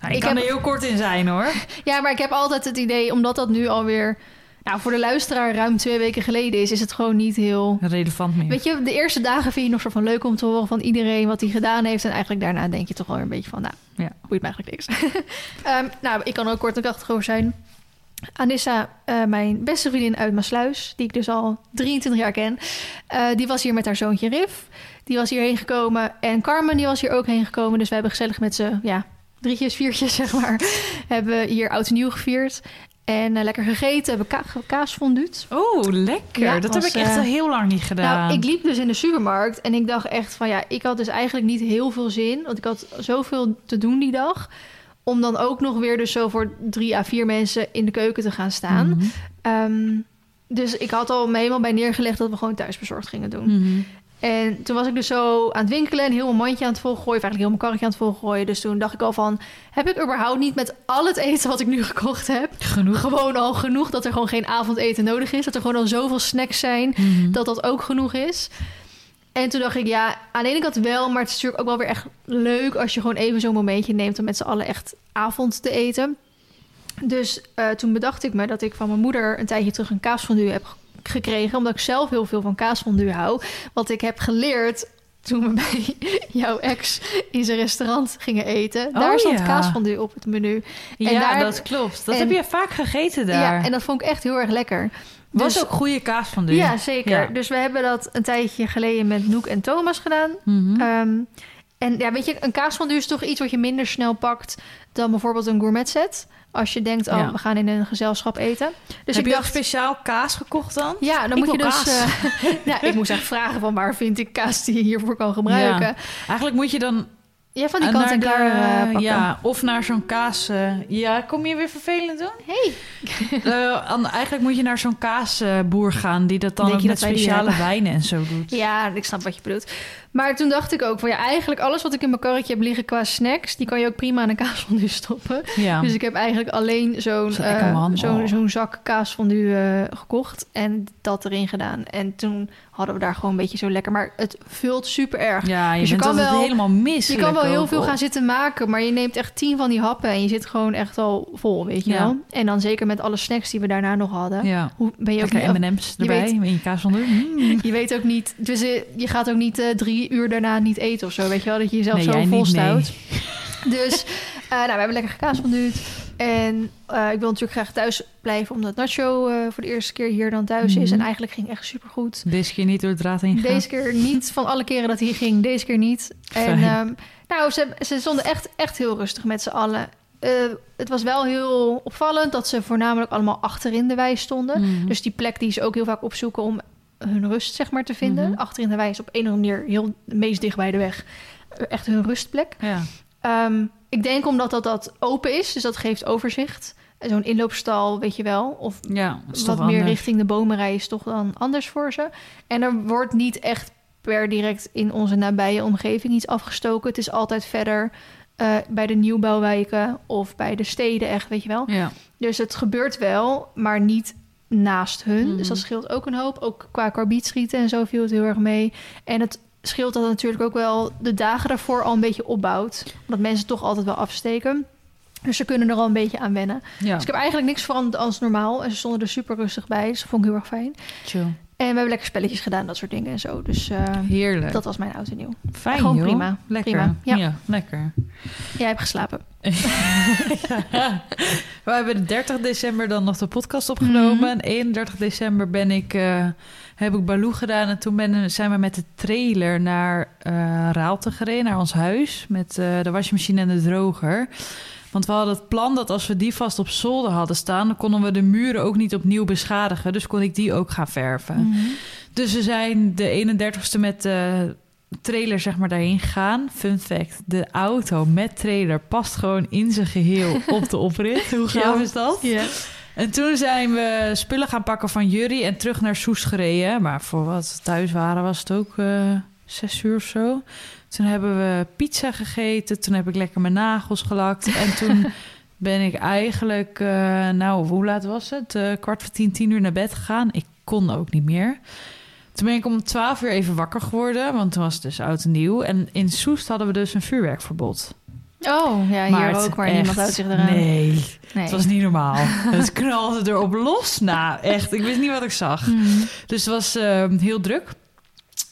Nou, ik, Ik kan heb- er heel kort in zijn hoor. (laughs) ja, maar ik heb altijd het idee, omdat dat nu alweer nou, voor de luisteraar ruim twee weken geleden is, is het gewoon niet heel. Relevant meer. Weet je, de eerste dagen vind je nog soort van leuk om te horen van iedereen wat hij gedaan heeft. En eigenlijk daarna denk je toch wel een beetje van, nou, Ja. boeit me eigenlijk niks. (laughs) Ehm, nou, ik kan ook kort en krachtig over zijn. Anissa, eh, mijn beste vriendin uit Maasluis, die ik dus al 23 jaar ken, eh, die was hier met haar zoontje Rif. Die was hierheen gekomen. En Carmen, die was hier ook heen gekomen. Dus we hebben gezellig met z'n, ja, drietjes, viertjes, (laughs) zeg maar, hebben hier oud en nieuw gevierd. En eh, lekker gegeten, hebben ka kaas fonduut. Oh, lekker. Ja, dat was, heb ik echt eh, al heel lang niet gedaan. Nou, ik liep dus in de supermarkt en ik dacht echt van ja, ik had dus eigenlijk niet heel veel zin, want ik had zoveel te doen die dag, om dan ook nog weer dus zo voor drie à vier mensen in de keuken te gaan staan. Mhm. Ehm, dus ik had al me helemaal bij neergelegd dat we gewoon thuisbezorgd gingen doen. Mhm. En toen was ik dus zo aan het winkelen en heel mijn mandje aan het volgooien, of eigenlijk heel mijn karretje aan het volgooien. Dus toen dacht ik al van, heb ik überhaupt niet met al het eten wat ik nu (laughs) gekocht heb, Genoeg. gewoon al genoeg dat er gewoon geen avondeten nodig is, dat er gewoon al zoveel snacks zijn Mhm. dat dat ook genoeg is. En toen dacht ik, ja, aan de ene kant wel, maar het is natuurlijk ook wel weer echt leuk als je gewoon even zo'n momentje neemt om met z'n allen echt avond te eten. Dus eh, toen bedacht ik me dat ik van mijn moeder een tijdje terug een kaasfondue heb gekregen, omdat ik zelf heel veel van kaasfondue hou. Wat ik heb geleerd toen we bij (laughs) jouw ex in zijn restaurant gingen eten. Oh, daar stond ja. kaasfondue op het menu. ja, daar- dat klopt. Dat en- heb je vaak gegeten daar. Ja, en dat vond ik echt heel erg lekker. was Dus- ook goede kaas van de. Ja, zeker. Ja. Dus we hebben dat een tijdje geleden met Noek en Thomas gedaan. Mhm. Ehm, en ja, weet je, een kaasfondue is toch iets wat je minder snel pakt dan bijvoorbeeld een gourmet set. Als je denkt, oh, Ja. we gaan in een gezelschap eten. Dus heb ik je ook dacht, speciaal kaas gekocht dan? ja, dan Ik moet je dus... kaas. ja, (laughs) ik moest echt vragen van waar vind ik kaas die je hiervoor kan gebruiken. Ja, Eigenlijk moet je dan van die eh, kant en klaar eh, pakken. Ja, of naar zo'n kaas. ja, kom je weer vervelend doen? Hey. (laughs) Eigenlijk moet je naar zo'n kaasboer gaan die dat dan ook met speciale wijnen en zo doet. Ja, ik snap wat je bedoelt. Maar toen dacht ik ook van ja, eigenlijk alles wat ik in mijn karretje heb liggen qua snacks, die kan je ook prima in een kaasfondue (laughs) stoppen. Ja. Dus ik heb eigenlijk alleen zo'n Zo'n eh, zo'n oh. zak kaasfondue eh gekocht en dat erin gedaan. En toen hadden we daar gewoon een beetje zo lekker. Maar het vult super erg. ja, je Dus je kan wel- helemaal mis. Je kan wel heel veel gaan zitten maken, maar je neemt echt tien van die happen en je zit gewoon echt al vol, weet je Ja. wel. En dan zeker met alle snacks die we daarna nog hadden. Ja. Hoe ben je ook Lekker. M&M's je erbij weet- in je kaas van Mm. (laughs) Je weet ook niet, dus eh, je gaat ook niet drie uur daarna niet eten of zo, weet je wel, dat je jezelf Nee, zo volstout. (laughs) Dus eh, nou, we hebben lekker gekaasfonduut. En eh, ik wil natuurlijk graag thuis blijven, omdat Nacho eh, voor de eerste keer hier dan thuis is. Mhm. En eigenlijk ging echt supergoed. Deze keer niet door het draad heen gegaan. Deze keer niet, van alle keren dat hij ging, deze keer niet. En ehm, nou, ze, ze stonden echt, echt heel rustig met z'n allen. Het was wel heel opvallend dat ze voornamelijk allemaal achterin de wei stonden. Mhm. Dus die plek die ze ook heel vaak opzoeken om hun rust zeg maar, te vinden. Mhm. Achterin de wei is op een of andere manier heel meest dicht bij de weg. Echt hun rustplek. Ja. Ehm, ik denk omdat dat, dat open is, dus dat geeft overzicht. Zo'n inloopstal, weet je wel. Of ja, wat meer anders. richting de bomenrij is toch dan anders voor ze. En er wordt niet echt per direct in onze nabije omgeving iets afgestoken. Het is altijd verder eh, bij de nieuwbouwwijken of bij de steden echt, weet je wel. Ja. Dus het gebeurt wel, maar niet naast hun. Mhm. Dus dat scheelt ook een hoop. Ook qua karbietschieten en zo viel het heel erg mee. En het scheelt dat het natuurlijk ook wel de dagen daarvoor al een beetje opbouwt. Omdat mensen toch altijd wel afsteken. Dus ze kunnen er al een beetje aan wennen. ja. Dus ik heb eigenlijk niks veranderd als normaal. En ze stonden er super rustig bij. Dus dat vond ik heel erg fijn. Chill. En we hebben lekker spelletjes gedaan, dat soort dingen en zo. Dus eh, Heerlijk. dat was mijn oud en nieuw. Fijn, gewoon joh. prima. Lekker. Prima, ja. ja. lekker. Jij hebt geslapen. (laughs) We hebben de 30 december dan nog de podcast opgenomen. Mhm. En 31 december ben ik, eh, heb ik Baloo gedaan. En toen ben, zijn we met de trailer naar eh Raalte gereden, naar ons huis. Met de wasmachine en de droger. Want we hadden het plan dat als we die vast op zolder hadden staan... dan konden we de muren ook niet opnieuw beschadigen. Dus kon ik die ook gaan verven. Mhm. Dus we zijn de 31ste met de trailer zeg maar daarheen gegaan. Fun fact, de auto met trailer past gewoon in zijn geheel (laughs) op de oprit. Hoe gaaf Ja. is dat? Ja. En toen zijn we spullen gaan pakken van Jury en terug naar Soes gereden. Maar voor wat we thuis waren was het ook eh, zes uur of zo. Toen hebben we pizza gegeten. Toen heb ik lekker mijn nagels gelakt. En toen (laughs) ben ik eigenlijk, eh, nou, hoe laat was het? Eh, kwart voor tien, tien uur naar bed gegaan. Ik kon ook niet meer. Toen ben ik om twaalf uur even wakker geworden, want toen was het dus oud en nieuw. En in Soest hadden we dus een vuurwerkverbod. Oh, ja, hier ook, maar echt- niemand houdt zich eraan. Nee, Nee. het was niet normaal. (laughs) het knalde erop los. Nou, echt, ik wist niet wat ik zag. Mhm. Dus het was eh, heel druk.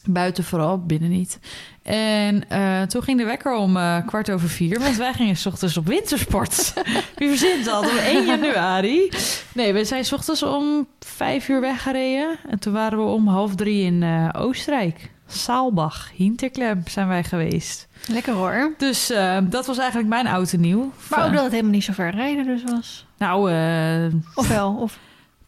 Buiten vooral, binnen niet. En eh, toen ging de wekker om eh, kwart over vier. Want wij gingen s ochtends op wintersport. (laughs) Wie verzint dat? Op 1 januari. Nee, we zijn s ochtends om vijf uur weggereden. En toen waren we om half drie in eh, Oostenrijk. Saalbach, Hinterklem zijn wij geweest. Lekker hoor. Dus dat was eigenlijk mijn oud en nieuw. Maar ook dat het helemaal niet zo ver rijden dus was. Nou, eh Of wel? Of...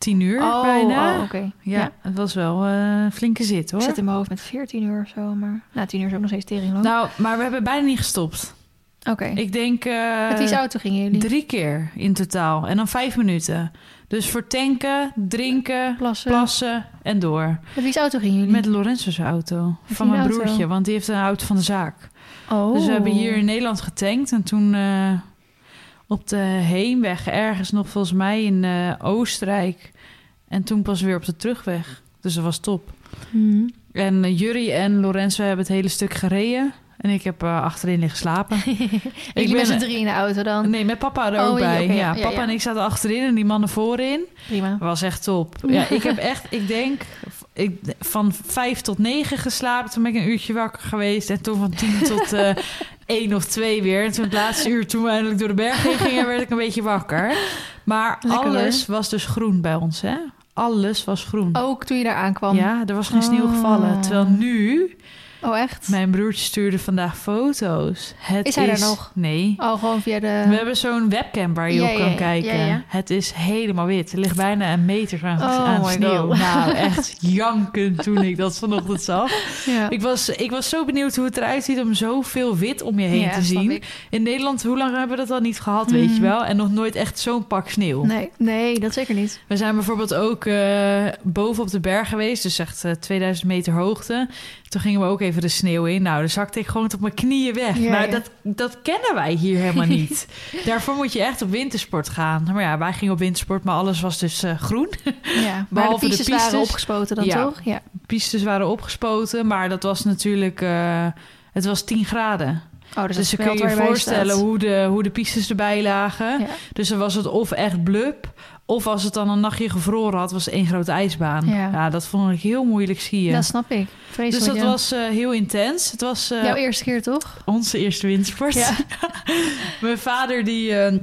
tien uur oh, bijna. oh, oké. ja, Ja. het was wel eh, een flinke zit Ik hoor. zit in mijn hoofd met 14 uur of zo, maar... Nou, 10 uur is ook nog steeds tering lang. Nou, maar we hebben bijna niet gestopt. Oké. Ik denk eh, Met die auto gingen jullie? drie keer in totaal. En dan vijf minuten. Dus voor tanken, drinken, Plassen. plassen en door. Met wie's auto gingen jullie? Met Lorenzo's auto. Van mijn auto? broertje. Want die heeft een auto van de zaak. Oh. Dus we hebben hier in Nederland getankt. En toen eh, op de heenweg ergens nog volgens mij in eh, Oostenrijk. En toen pas weer op de terugweg. Dus dat was top. Mhm. En uh, Jury en Lorenzo hebben het hele stuk gereden. En ik heb eh, achterin liggen slapen. (laughs) Jullie ben- met z'n drie in de auto dan? Nee, met papa er Oh, ook bij. ja, ja, ja, papa ja. en ik zaten achterin en die mannen voorin. Prima. was echt top. (laughs) Ja, ik heb echt, ik denk, ik, van vijf tot negen geslapen. Toen ben ik een uurtje wakker geweest. En toen van tien tot eh (laughs) één of twee weer. En toen het laatste uur, toen we eindelijk door de bergen gingen, werd ik een beetje wakker. Maar Lekker, alles was dus groen bij ons, hè? Alles was groen. Ook toen je daar aankwam. Ja, er was geen sneeuw gevallen. Oh. Terwijl nu, Oh, echt? mijn broertje stuurde vandaag foto's. Het Is hij er nog? Nee. Oh, gewoon via de... We hebben zo'n webcam waar je Ja, op kan ja, kijken. ja. Het is helemaal wit. Er ligt bijna een meter aan, Oh aan my sneeuw. God. Nou, (laughs) echt janken toen ik dat vanochtend zag. Ja. Ik was, ik was zo benieuwd hoe het eruit ziet om zoveel wit om je heen te zien. In Nederland, hoe lang hebben we dat al niet gehad, weet Mhm. je wel? En nog nooit echt zo'n pak sneeuw. Nee, nee, dat zeker niet. We zijn bijvoorbeeld ook eh, boven op de berg geweest, dus echt eh, 2000 meter hoogte. Toen gingen we ook even de sneeuw in. Nou, dan zakte ik gewoon tot mijn knieën weg. Ja, nou, ja. Dat, dat kennen wij hier helemaal (laughs) niet. Daarvoor moet je echt op wintersport gaan. Maar ja, wij gingen op wintersport, maar alles was dus eh, groen. Ja, maar (laughs) Behalve de de pistes, waren opgespoten dan Ja. toch? Ja. Pistes waren opgespoten, maar dat was natuurlijk... eh, het was 10 graden. Oh, dus, Dus, dat dan kun je voorstellen hoe de, hoe de pistes erbij lagen. Ja. Dus dan was het of echt blub... of als het dan een nachtje gevroren had, was het één grote ijsbaan. Ja. Ja, dat vond ik heel moeilijk skiën. Dat snap ik. dus dat ja. was eh, heel intens. Het was eh, Jouw eerste keer, toch? onze eerste wintersport. Ja. (laughs) Mijn vader die, eh,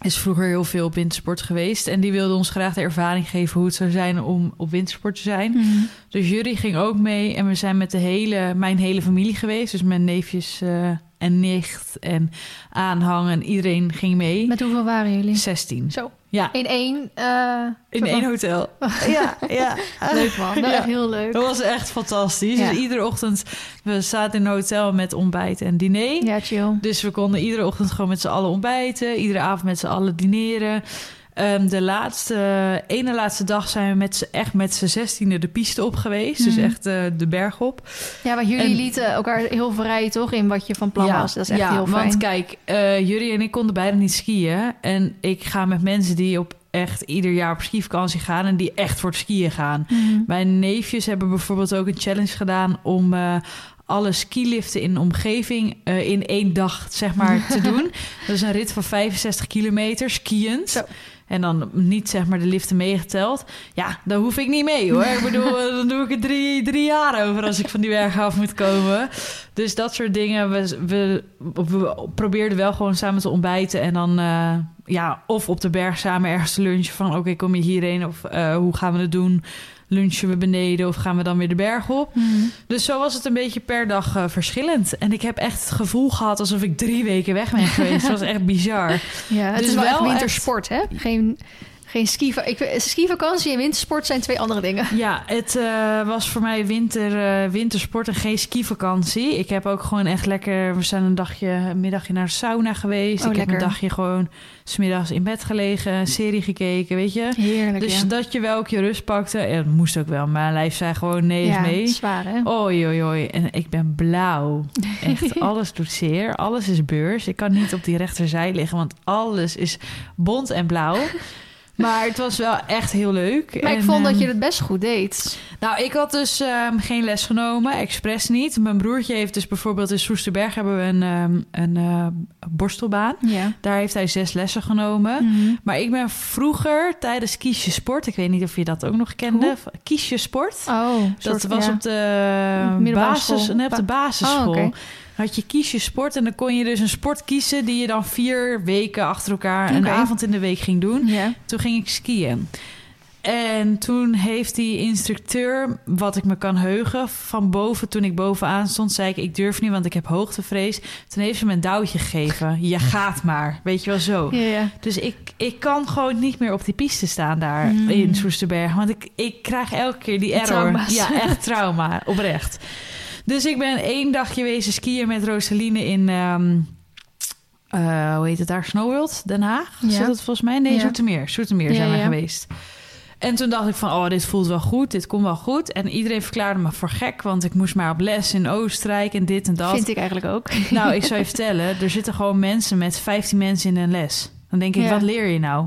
is vroeger heel veel op wintersport geweest... en die wilde ons graag de ervaring geven hoe het zou zijn om op wintersport te zijn. Mhm. Dus Jury ging ook mee en we zijn met de hele, mijn hele familie geweest. Dus mijn neefjes en nicht en aanhang en iedereen ging mee. Met hoeveel waren jullie? 16. Zo, Ja, in één... eh, in één hotel. (laughs) Ja, ja. (laughs) Leuk man, dat is Ja. echt heel leuk. Dat was echt fantastisch. Ja. Dus iedere ochtend, we zaten in een hotel met ontbijt en diner. Ja, chill. Dus we konden iedere ochtend gewoon met z'n allen ontbijten. Iedere avond met z'n allen dineren. Ehm, de laatste, ene laatste dag zijn we met echt met z'n zestiende de piste op geweest. Dus Mhm. echt eh, de berg op. Ja, maar jullie En- lieten elkaar heel vrij toch in wat je van plan was. Dat is echt ja, heel fijn. want kijk, eh Jury en ik konden beide niet skiën. En ik ga met mensen die op echt ieder jaar op skivakantie gaan... en die echt voor het skiën gaan. Mhm. Mijn neefjes hebben bijvoorbeeld ook een challenge gedaan... om eh, alle skiliften in de omgeving in één dag zeg maar, te (laughs) doen. Dat is een rit van 65 kilometer, skiënd. Zo. En dan niet zeg maar de liften meegeteld. Ja, daar hoef ik niet mee hoor. Ik bedoel, (laughs) dan doe ik er drie, drie jaar over als ik van die berg af moet komen. Dus dat soort dingen. We, we, we probeerden wel gewoon samen te ontbijten. En dan eh, ja, of op de berg samen ergens te lunchen. Van oké, kom je hierheen? Of eh, hoe gaan we het doen? Lunchen we beneden of gaan we dan weer de berg op? Mhm. Dus zo was het een beetje per dag eh, verschillend. En ik heb echt het gevoel gehad alsof ik drie weken weg ben geweest. (laughs) Het was echt bizar. Ja, het Dus is wel, wel echt echt- wintersport, hè? Geen, geen ski. Ik, skivakantie en wintersport zijn twee andere dingen. Ja, het eh, was voor mij winter, eh, wintersport en geen skivakantie. Ik heb ook gewoon echt lekker... We zijn een dagje, een middagje naar de sauna geweest. Oh, ik heb een dagje gewoon smiddags in bed gelegen, serie gekeken, weet je. Heerlijk, Dus ja. dat je wel ook je rust pakte. En dat moest ook wel. Mijn lijf zei gewoon nee is ja, mee. zwaar, hè? Oei, oei, oei. En ik ben blauw. Echt, (laughs) alles doet zeer. Alles is beurs. Ik kan niet op die rechterzij liggen, want alles is bont en blauw. Maar het was wel echt heel leuk. Maar ik En, vond dat ehm, je het best goed deed. Nou, ik had dus ehm, geen les genomen, expres niet. Mijn broertje heeft dus bijvoorbeeld in Soesterberg hebben we een, ehm, een eh, borstelbaan. Ja. Daar heeft hij zes lessen genomen. Mhm. Maar ik ben vroeger tijdens Kiesje Sport, ik weet niet of je dat ook nog kende, Kiesje Sport. Oh, Dat soort- was ja. op de basis, nee, op de basisschool. Oh, oké. Had je kies je sport en dan kon je dus een sport kiezen die je dan vier weken achter elkaar een Oké. avond in de week ging doen. Toen ging ik skiën. En toen heeft die instructeur, wat ik me kan heugen, van boven, toen ik bovenaan stond, zei ik: Ik durf niet, want ik heb hoogtevrees. Toen heeft ze me een douwtje gegeven. Je gaat maar, weet je wel zo. Ja, ja. Dus ik, ik kan gewoon niet meer op die piste staan daar Mm. in Soesterberg. Want ik, ik krijg elke keer die error. Trauma's. Ja, echt trauma, oprecht. Dus ik ben één dagje wezen skiën met Rosaline in... ehm, eh, hoe heet het daar? Snow World, Den Haag? Ja. Zit dat volgens mij? Nee, Ja. Zoetermeer. Zoetermeer Ja, zijn we ja. geweest. En toen dacht ik van, oh, dit voelt wel goed. Dit komt wel goed. En iedereen verklaarde me voor gek. Want ik moest maar op les in Oostenrijk en dit en dat. Vind ik eigenlijk ook. Nou, ik zou je vertellen, er zitten gewoon mensen met 15 mensen in een les. Dan denk ik, wat leer je nou?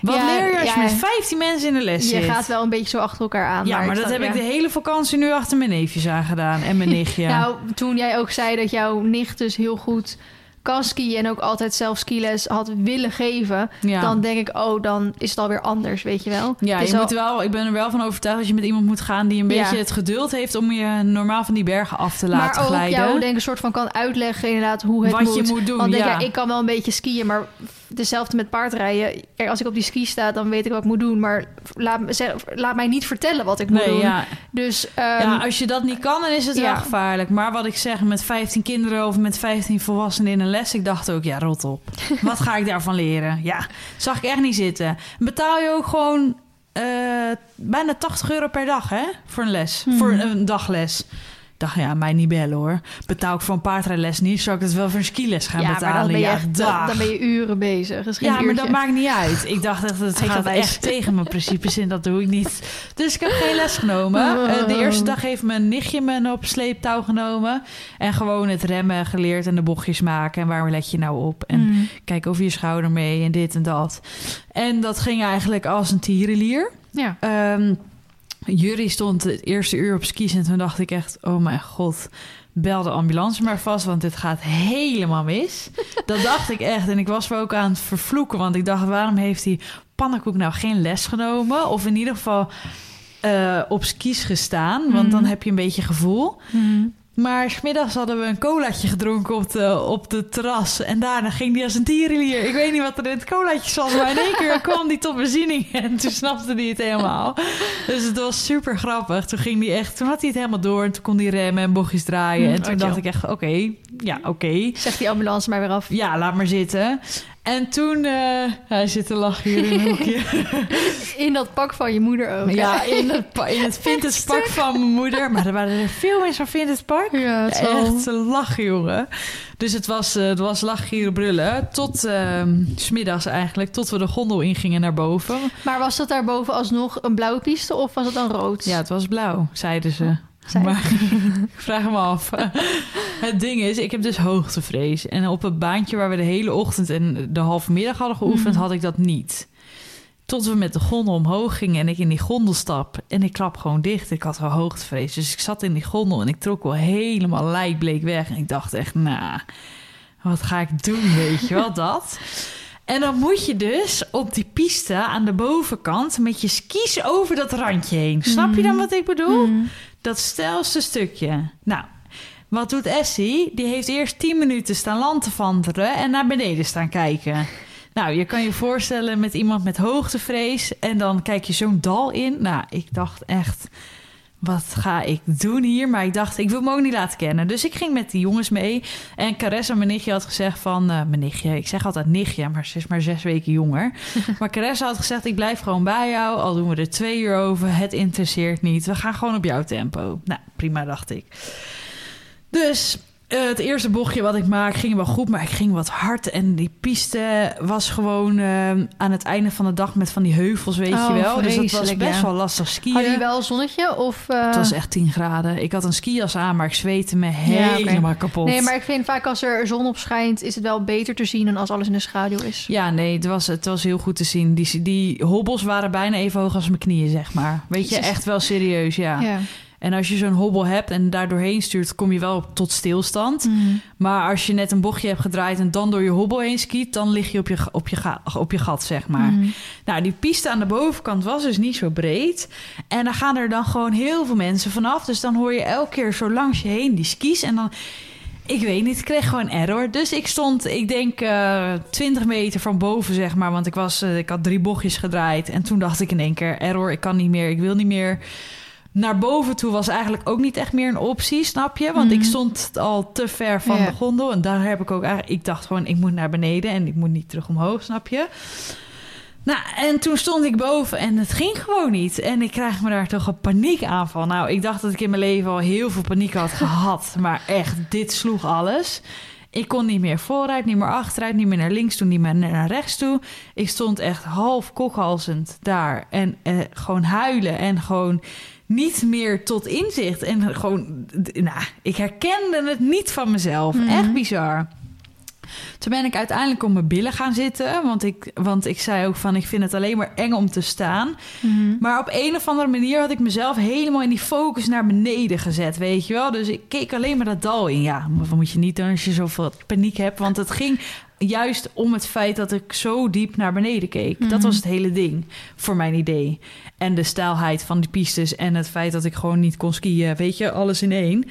Wat Ja, leer je als je ja. met 15 mensen in de les Je zit? gaat wel een beetje zo achter elkaar aan. ja, maar, dat snap- heb ik de hele vakantie nu achter mijn neefjes aangedaan en mijn nichtje. (laughs) Nou, toen jij ook zei dat jouw nicht dus heel goed kan skiën en ook altijd zelf skiles had willen geven, Ja. dan denk ik, oh, dan is het alweer anders, weet je wel. Ja, je al- moet wel, ik ben er wel van overtuigd dat je met iemand moet gaan die een Ja. beetje het geduld heeft om je normaal van die bergen af te laten maar ook glijden. jou denk ik een soort van kan uitleggen inderdaad hoe het Wat moet. je moet doen, Want denk, ja. ja, ik kan wel een beetje skiën, maar dezelfde met paardrijden. Kijk, als ik op die ski sta, dan weet ik wat ik moet doen. Maar laat, me- zeg- laat mij niet vertellen wat ik moet nee, doen. ja. Dus ehm, ja, als je dat niet kan, dan is het ja. wel gevaarlijk. Maar wat ik zeg, met 15 kinderen of met 15 volwassenen in een les, ik dacht ook, ja, rot op. (laughs) wat ga ik daarvan leren? Ja, zag ik echt niet zitten. Betaal je ook gewoon eh, bijna 80 euro per dag, hè? Voor een les, Hmm. voor een dagles. Dacht, ja, mij niet bellen hoor. Betaal ik voor een paardrijles niet, zou ik het wel voor een skiles gaan ja, betalen? maar dan ben je, ja, echt, dan, ben je uren bezig. Dat Ja, maar dat maakt niet uit. Ik dacht echt, het gaat echt tegen mijn principes in. Dat doe ik niet. Dus ik heb geen les genomen. Eh, de eerste dag heeft mijn nichtje me op sleeptouw genomen. En gewoon het remmen geleerd en de bochtjes maken. En waar let je nou op? En Mm. kijk over je schouder mee en dit en dat. En dat ging eigenlijk als een tierenlier. Ja. Ehm Jury stond het eerste uur op skis en toen dacht ik echt... oh mijn god, bel de ambulance maar vast, want dit gaat helemaal mis. (laughs) Dat dacht ik echt en ik was me ook aan het vervloeken... want ik dacht, waarom heeft die pannenkoek nou geen les genomen? Of in ieder geval eh, op skis gestaan, want Mhm. dan heb je een beetje gevoel... Mm. Maar smiddags hadden we een colaatje gedronken op de, op de terras. En daarna ging die als een tierenlier. Ik weet niet wat er in het colaatje zat. Maar in één keer (laughs) kwam die tot beziening. En toen snapte hij het helemaal. Dus het was super grappig. Toen ging die echt... Toen had hij het helemaal door. En toen kon hij remmen en bochtjes draaien. Hm, En toen dacht ik echt... Oké, ja, oké. Zegt die ambulance maar weer af. Ja, laat maar zitten. En toen... eh, hij zit te lachen hier in een (laughs) hoekje. In dat pak van je moeder ook. hè? Ja, in het, in het (laughs) vintage pak van mijn moeder. Maar er waren er veel in zo'n vintage pak. Ja, het zal- Echt te lachen, jongen. Dus het was, eh, het was lachen, brullen. Tot s smiddags eigenlijk. Tot we de gondel ingingen naar boven. Maar was dat daarboven alsnog een blauwe piste of was het dan rood? Ja, het was blauw, zeiden ze. Maar (laughs) ik vraag me af. (laughs) het ding is, ik heb dus hoogtevrees. En op het baantje waar we de hele ochtend en de halve middag hadden geoefend, Mhm. had ik dat niet. Tot we met de gondel omhoog gingen en ik in die gondel stap. En ik klap gewoon dicht. Ik had wel hoogtevrees. Dus ik zat in die gondel en ik trok wel helemaal lijkbleek weg. En ik dacht echt, nou, wat ga ik doen, weet je wel, dat? En dan moet je dus op die piste aan de bovenkant met je skis over dat randje heen. Snap je dan wat ik bedoel? Mm. Dat stelste stukje. Nou, wat doet Essie? Die heeft eerst 10 minuten staan lantefanteren en naar beneden staan kijken. Nou, je kan je voorstellen met iemand met hoogtevrees en dan kijk je zo'n dal in. Nou, ik dacht echt, wat ga ik doen hier? Maar ik dacht, ik wil me ook niet laten kennen. Dus ik ging met die jongens mee. En Caressa, mijn nichtje, had gezegd van... eh, mijn nichtje, ik zeg altijd nichtje, maar ze is maar zes weken jonger. (laughs) maar Caressa had gezegd, ik blijf gewoon bij jou. Al doen we er twee uur over, het interesseert niet. We gaan gewoon op jouw tempo. Nou, prima, dacht ik. Dus eh, het eerste bochtje wat ik maak ging wel goed, maar ik ging wat hard. En die piste was gewoon eh, aan het einde van de dag met van die heuvels, weet Oh, je wel. Dus dat was best ja. wel lastig skiën. Had je wel een zonnetje of... eh, Het was echt 10 graden. Ik had een skias aan, maar ik zweette me Ja, helemaal kapot. Nee, maar ik vind vaak als er zon op schijnt... is het wel beter te zien dan als alles in de schaduw is. Ja, nee, het was, het was heel goed te zien. Die, die hobbels waren bijna even hoog als mijn knieën, zeg maar. Weet je, echt wel serieus, ja. Ja. En als je zo'n hobbel hebt en daar doorheen stuurt, kom je wel op- tot stilstand. Mm. Maar als je net een bochtje hebt gedraaid en dan door je hobbel heen skiet, dan lig je op je, op je, ga- op je gat, zeg maar. Mm. Nou, die piste aan de bovenkant was dus niet zo breed. En dan gaan er dan gewoon heel veel mensen vanaf. Dus dan hoor je elke keer zo langs je heen die skis. En dan, ik weet niet, ik kreeg gewoon error. Dus ik stond, ik denk, eh 20 meter van boven, zeg maar. Want ik, was, eh, ik had drie bochtjes gedraaid. En toen dacht ik in één keer, error, ik kan niet meer, ik wil niet meer. Naar boven toe was eigenlijk ook niet echt meer een optie, snap je? Want ik Mhm. stond al te ver van Ja. de gondel. En daar heb ik ook eigenlijk... Ik dacht gewoon, ik moet naar beneden en ik moet niet terug omhoog, snap je? Nou, en toen stond ik boven en het ging gewoon niet. En ik krijg me daar toch een paniekaanval. Nou, ik dacht dat ik in mijn leven al heel veel paniek had (laughs) gehad. Maar echt, dit sloeg alles. Ik kon niet meer vooruit, niet meer achteruit, niet meer naar links toe, niet meer naar rechts toe. Ik stond echt half kokhalzend daar en eh, gewoon huilen en gewoon niet meer tot inzicht. En gewoon, nou, ik herkende het niet van mezelf. Mhm. Echt bizar. Toen ben ik uiteindelijk op mijn billen gaan zitten. Want ik, want ik zei ook van, ik vind het alleen maar eng om te staan. Mhm. Maar op een of andere manier had ik mezelf helemaal in die focus naar beneden gezet, weet je wel. Dus ik keek alleen maar dat dal in. Ja, wat moet je niet doen als je zoveel paniek hebt. Want het ging juist om het feit dat ik zo diep naar beneden keek. Dat Mhm. was het hele ding, voor mijn idee. En de stijlheid van die pistes en het feit dat ik gewoon niet kon skiën. Weet je, alles in één.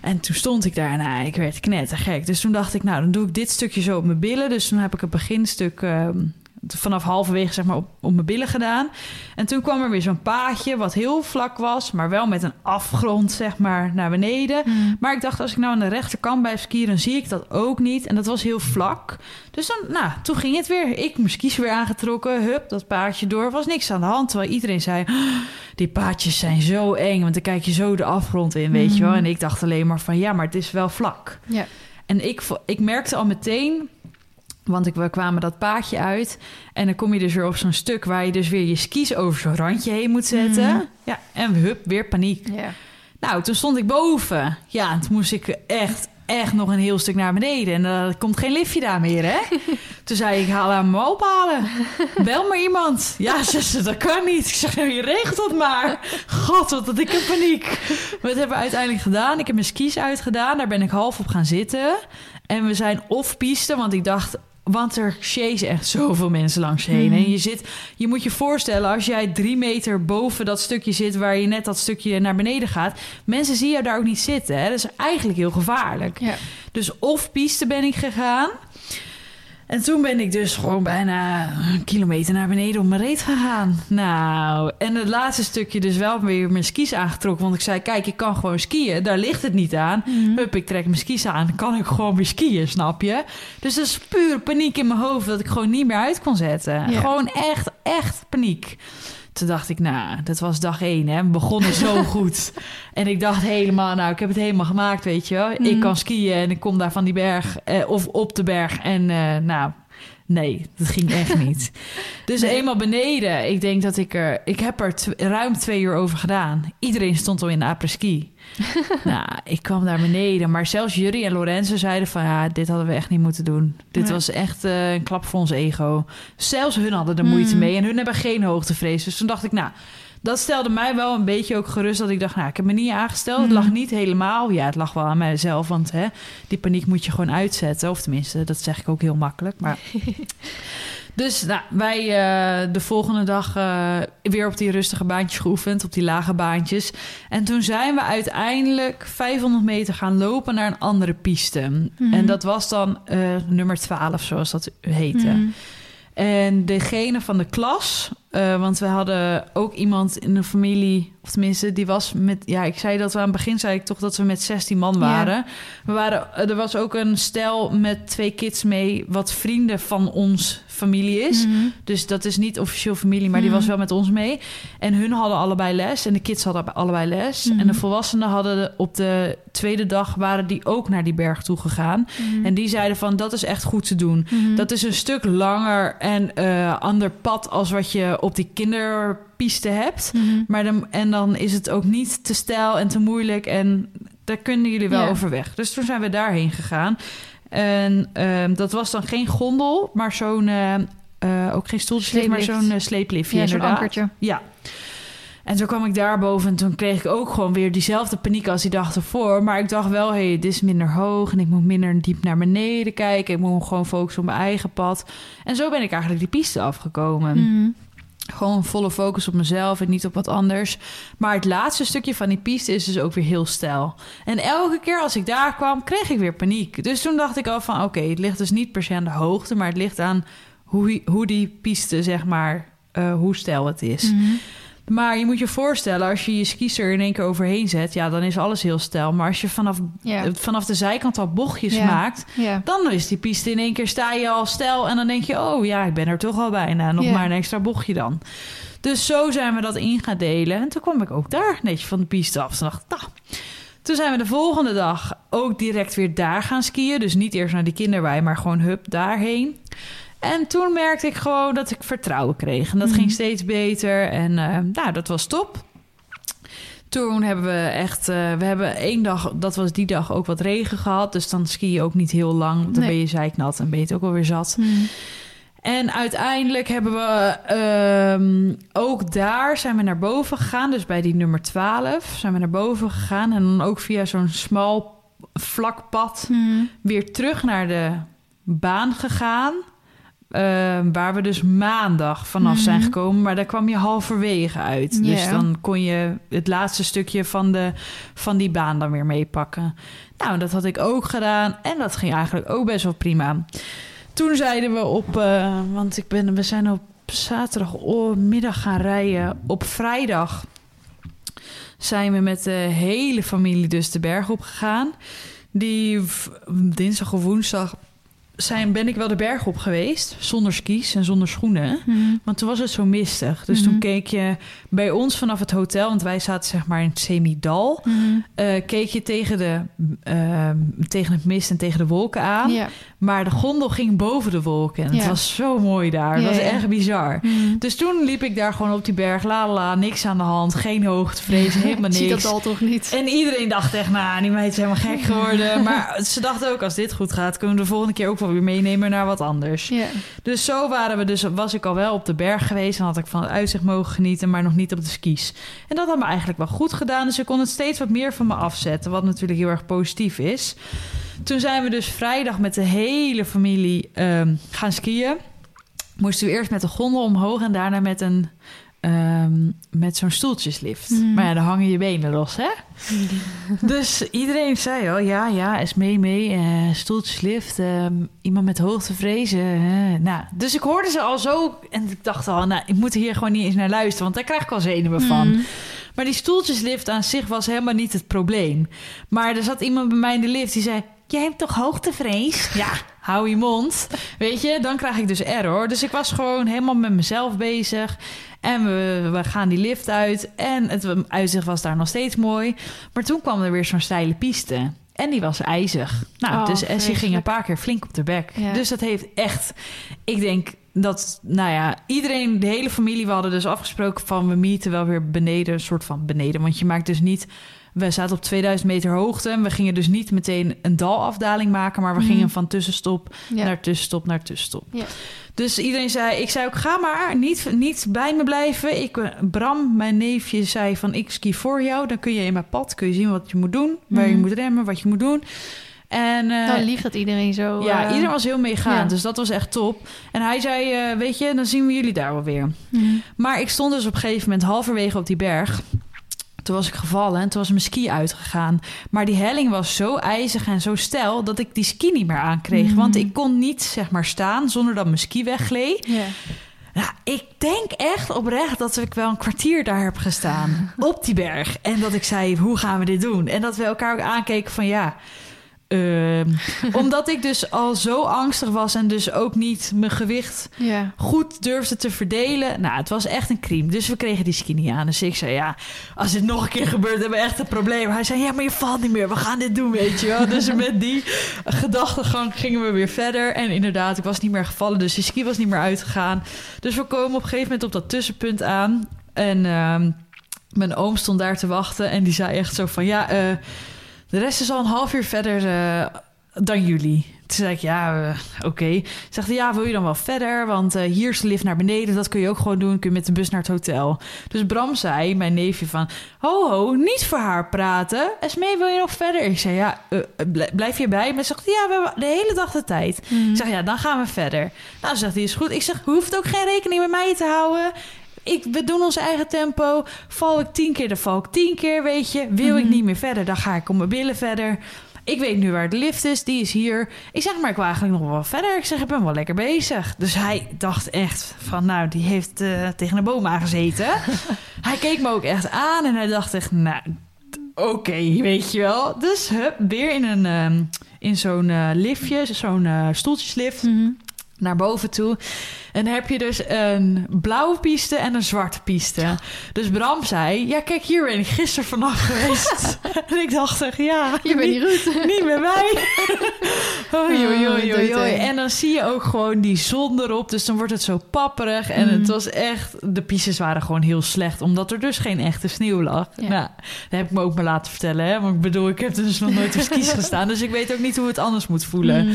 En toen stond ik daar en nou, ik werd knettergek. Dus toen dacht ik, nou, dan doe ik dit stukje zo op mijn billen. Dus toen heb ik het beginstuk ehm, vanaf halverwege zeg maar op, op mijn billen gedaan. En toen kwam er weer zo'n paadje wat heel vlak was... maar wel met een afgrond zeg maar naar beneden. Mhm. Maar ik dacht, als ik nou aan de rechterkant blijf skiën... dan zie ik dat ook niet. En dat was heel vlak. Dus dan, nou, toen ging het weer. Ik mijn skis weer aangetrokken. Hup, dat paadje door. Was niks aan de hand. Terwijl iedereen zei, "Oh, die paadjes zijn zo eng. Want dan kijk je zo de afgrond in, weet je wel. Mhm. En ik dacht alleen maar van, ja, maar het is wel vlak. Ja. En ik, ik merkte al meteen, want ik, we kwamen dat paadje uit. En dan kom je dus weer op zo'n stuk waar je dus weer je skis over zo'n randje heen moet zetten. Mhm. Ja, en hup, weer paniek. Nou, toen stond ik boven. Ja, en toen moest ik echt, echt nog een heel stuk naar beneden. En er komt geen liftje daar meer, hè? (laughs) toen zei ik, haal hem ophalen. Bel maar iemand. Ja, zuster, dat kan niet. Ik zeg, nou, je regelt dat maar. God, wat had ik in paniek. Dat hebben we uiteindelijk gedaan. Ik heb mijn skis uitgedaan. Daar ben ik half op gaan zitten. En we zijn off-piste, want ik dacht... Want er chasen echt zoveel mensen langs heen. Mhm. En je zit, je moet je voorstellen, als jij drie meter boven dat stukje zit waar je net dat stukje naar beneden gaat, mensen zien jou daar ook niet zitten. Hè? Dat is eigenlijk heel gevaarlijk. Ja. Dus off-piste ben ik gegaan. En toen ben ik dus gewoon bijna een kilometer naar beneden op mijn reet gegaan. Nou, en het laatste stukje dus wel weer mijn skis aangetrokken. Want ik zei, kijk, ik kan gewoon skiën. Daar ligt het niet aan. Mhm. Hup, ik trek mijn skis aan. Dan kan ik gewoon weer skiën, snap je? Dus dat is pure paniek in mijn hoofd dat ik gewoon niet meer uit kon zetten. Ja. Gewoon echt, echt paniek. Toen dacht ik, nou, dat was dag één, hè. We begonnen zo (laughs) goed. En ik dacht helemaal, nou, ik heb het helemaal gemaakt, weet je wel. Ik Mhm. kan skiën en ik kom daar van die berg, eh, of op de berg. En eh, nou, nee, dat ging echt (laughs) niet. Dus Nee. eenmaal beneden, ik denk dat ik er... Ik heb er ruim twee uur over gedaan. Iedereen stond al in de après-ski. (laughs) nou, ik kwam daar beneden. Maar zelfs Jury en Lorenzo zeiden van... ja, dit hadden we echt niet moeten doen. Dit Nee. was echt eh, een klap voor ons ego. Zelfs hun hadden er moeite Mm. mee. En hun hebben geen hoogtevrees. Dus toen dacht ik, nou... Dat stelde mij wel een beetje ook gerust dat ik dacht, nou, ik heb me niet aangesteld. Het Mm. lag niet helemaal. Ja, het lag wel aan mijzelf, want hè, die paniek moet je gewoon uitzetten. Of tenminste, dat zeg ik ook heel makkelijk. Maar... (laughs) dus nou, wij eh, de volgende dag eh, weer op die rustige baantjes geoefend, op die lage baantjes. En toen zijn we uiteindelijk 500 meter gaan lopen naar een andere piste. Mhm. En dat was dan eh, nummer 12, zoals dat heette. Mhm. En degene van de klas, eh, want we hadden ook iemand in de familie, of tenminste, die was met, ja, ik zei dat we aan het begin zei ik toch dat we met 16 man waren. We waren er was ook een stel met twee kids mee, wat vrienden van ons familie is. Mhm. Dus dat is niet officieel familie, maar die Mhm. was wel met ons mee. En hun hadden allebei les en de kids hadden allebei les. Mhm. En de volwassenen hadden de- op de tweede dag waren die ook naar die berg toe gegaan. En die zeiden van dat is echt goed te doen. Dat is een stuk langer en eh, ander pad als wat je op die kinderpiste hebt. Maar dan, en dan is het ook niet te stijl en te moeilijk. En daar kunnen jullie wel Ja. overweg. Dus toen zijn we daarheen gegaan. En ehm, dat was dan geen gondel, maar zo'n... eh, eh, ook geen stoeltje, maar zo'n eh, sleepliftje Ja, zo'n inderdaad. ankertje. Ja. En toen kwam ik daarboven en toen kreeg ik ook gewoon weer diezelfde paniek als die dag ervoor. Maar ik dacht wel, hé, hey, dit is minder hoog en ik moet minder diep naar beneden kijken. Ik moet gewoon focussen op mijn eigen pad. En zo ben ik eigenlijk die piste afgekomen. Mhm. Gewoon volle focus op mezelf en niet op wat anders. Maar het laatste stukje van die piste is dus ook weer heel stijl. En elke keer als ik daar kwam, kreeg ik weer paniek. Dus toen dacht ik al van, oké, het ligt dus niet per se aan de hoogte... maar het ligt aan hoe, hoe die piste, zeg maar, eh, hoe stijl het is. Mhm. Maar je moet je voorstellen, als je je skis er in één keer overheen zet... ja, dan is alles heel stijl. Maar als je vanaf, Ja. eh, vanaf de zijkant al bochtjes Ja. maakt... Ja. dan is die piste in één keer, sta je al stijl... en dan denk je, oh ja, ik ben er toch al bijna. Nog maar een extra bochtje dan. Dus zo zijn we dat in gaan delen. En toen kwam ik ook daar netjes van de piste af. Toen dacht ik, nou... Toen zijn we de volgende dag ook direct weer daar gaan skiën. Dus niet eerst naar die kinderwei, maar gewoon hup daarheen. En toen merkte ik gewoon dat ik vertrouwen kreeg. En dat Mhm. ging steeds beter. En eh, nou, dat was top. Toen hebben we echt, eh, we hebben één dag, dat was die dag ook wat regen gehad. Dus dan ski je ook niet heel lang. Dan Nee. ben je zeiknat en ben je het ook alweer zat. Hmm. En uiteindelijk hebben we ehm, ook daar zijn we naar boven gegaan. Dus bij die nummer 12 zijn we naar boven gegaan. En dan ook via zo'n smal vlak pad Hmm. weer terug naar de baan gegaan. Ehm, waar we dus maandag vanaf zijn Mhm. gekomen. Maar daar kwam je halverwege uit. Dus dan kon je het laatste stukje van, de, van die baan dan weer meepakken. Nou, dat had ik ook gedaan. En dat ging eigenlijk ook best wel prima. Toen zeiden we op... eh, want ik ben, we zijn op zaterdagmiddag gaan rijden. Op vrijdag zijn we met de hele familie dus de berg op gegaan. Die dinsdag of woensdag zijn, ben ik wel de berg op geweest. Zonder skis en zonder schoenen. Hmm. Want toen was het zo mistig. Dus Mhm. toen keek je bij ons vanaf het hotel... want wij zaten zeg maar in het semidal... Eh, keek je tegen, de, eh, tegen het mist en tegen de wolken aan. Maar de gondel ging boven de wolken. En het was zo mooi daar. Het was echt bizar. Hmm. Dus toen liep ik daar gewoon op die berg. La la niks aan de hand. Geen hoogtevrees, helemaal Ik (laughs) zie niks. dat al toch niet. En iedereen dacht echt, nou, die meid is helemaal gek geworden. maar ze dachten ook, als dit goed gaat... kunnen we de volgende keer ook wel weer meenemen naar wat anders. Dus zo waren we dus, was ik al wel op de berg geweest... en had ik van het uitzicht mogen genieten, maar nog niet op de skis. En dat had me eigenlijk wel goed gedaan. Dus ik kon het steeds wat meer van me afzetten... wat natuurlijk heel erg positief is. Toen zijn we dus vrijdag met de hele familie ehm, gaan skiën. Moesten we eerst met de gondel omhoog... en daarna met een... ehm, met zo'n stoeltjeslift. Mhm. Maar ja, dan hangen je benen los, hè? (laughs) Dus iedereen zei al, ja, ja, is mee, mee, eh, stoeltjeslift, ehm, iemand met hoogtevrees. eh. nou, dus ik hoorde ze al zo en ik dacht al, nou, ik moet hier gewoon niet eens naar luisteren, want daar krijg ik al zenuwen van. Hmm. Maar die stoeltjeslift aan zich was helemaal niet het probleem. Maar er zat iemand bij mij in de lift die zei, jij hebt toch hoogtevrees? Ja, hou je mond. Weet je, dan krijg ik dus error. Dus ik was gewoon helemaal met mezelf bezig. En we, we gaan die lift uit. En het uitzicht was daar nog steeds mooi. Maar toen kwam er weer zo'n steile piste. En die was ijzig. Nou, Oh, dus Essie ging een paar keer flink op de bek. Ja. Dus dat heeft echt... Ik denk dat, nou ja, iedereen, de hele familie... We hadden dus afgesproken van we meeten wel weer beneden. Een soort van beneden. Want je maakt dus niet... We zaten op 2000 meter hoogte. En we gingen dus niet meteen een dalafdaling maken. Maar we Mhm. gingen van tussenstop Ja. naar tussenstop naar tussenstop. Ja. Dus iedereen zei, ik zei ook, ga maar, niet, niet bij me blijven. Ik, eh, Bram, mijn neefje, zei van, ik ski voor jou. Dan kun je in mijn pad, kun je zien wat je moet doen. Waar je Mhm. moet remmen, wat je moet doen. En Nou, lief dat iedereen zo... ja, eh, iedereen was heel meegaand, ja. dus dat was echt top. En hij zei, weet je, dan zien we jullie daar wel weer. hmm. Maar ik stond dus op een gegeven moment halverwege op die berg. Toen was ik gevallen en toen was mijn ski uitgegaan. Maar die helling was zo ijzig en zo steil dat ik die ski niet meer aankreeg. Mhm. Want ik kon niet zeg maar staan zonder dat mijn ski weggleed. Ja. Nou, ik denk echt oprecht dat ik wel een kwartier daar heb gestaan (laughs) op die berg. En dat ik zei, hoe gaan we dit doen? En dat we elkaar ook aankeken van ja... ehm, (laughs) omdat ik dus al zo angstig was en dus ook niet mijn gewicht Ja. goed durfde te verdelen. Nou, het was echt een crime. Dus we kregen die ski niet aan. Dus ik zei, ja, als dit nog een keer gebeurt, hebben we echt een probleem. Hij zei, ja, maar je valt niet meer. We gaan dit doen, weet je wel. Dus met die gedachtegang gingen we weer verder. En inderdaad, ik was niet meer gevallen. Dus die ski was niet meer uitgegaan. Dus we komen op een gegeven moment op dat tussenpunt aan. En ehm, mijn oom stond daar te wachten. En die zei echt zo van, ja, eh, de rest is al een half uur verder eh, dan jullie. Toen zei ik, ja, eh, oké. Zegt hij, ja, wil je dan wel verder? Want eh, hier is de lift naar beneden. Dat kun je ook gewoon doen. Kun je met de bus naar het hotel. Dus Bram zei, mijn neefje, van... Ho, ho, niet voor haar praten. Esmee, wil je nog verder? Ik zei, ja, bl- blijf je bij? Maar zegt hij, ja, we hebben de hele dag de tijd. Hmm. Ik zeg, ja, dan gaan we verder. Nou, zegt hij, is goed. Ik zeg, hoeft ook geen rekening met mij te houden. Ik, we doen ons eigen tempo. Val ik tien keer, dan val ik tien keer, weet je. Wil ik Mhm. niet meer verder, dan ga ik om mijn billen verder. Ik weet nu waar de lift is, die is hier. Ik zeg, maar ik wil eigenlijk nog wel verder. Ik zeg, ik ben wel lekker bezig. Dus hij dacht echt van, nou, die heeft eh, tegen een boom aangezeten. (laughs) hij keek me ook echt aan en hij dacht echt, nou, oké, weet je wel. Dus hup, weer in, een, ehm, in zo'n eh, liftje, zo'n eh, stoeltjeslift. Mhm. Naar boven toe. En dan heb je dus een blauwe piste en een zwarte piste. Dus Bram zei, ja kijk, hier ben ik gisteren vannacht geweest. (laughs) en ik dacht echt, ja, Je bent niet niet met mij. (laughs) oei, oei, oei, oei, oei. En dan zie je ook gewoon die zon erop. Dus dan wordt het zo papperig. En Mm. het was echt... De pistes waren gewoon heel slecht. Omdat er dus geen echte sneeuw lag. Ja. Nou, dat heb ik me ook maar laten vertellen. Hè? Want ik bedoel, ik heb dus nog nooit op (laughs) skis gestaan. Dus ik weet ook niet hoe het anders moet voelen. Mm.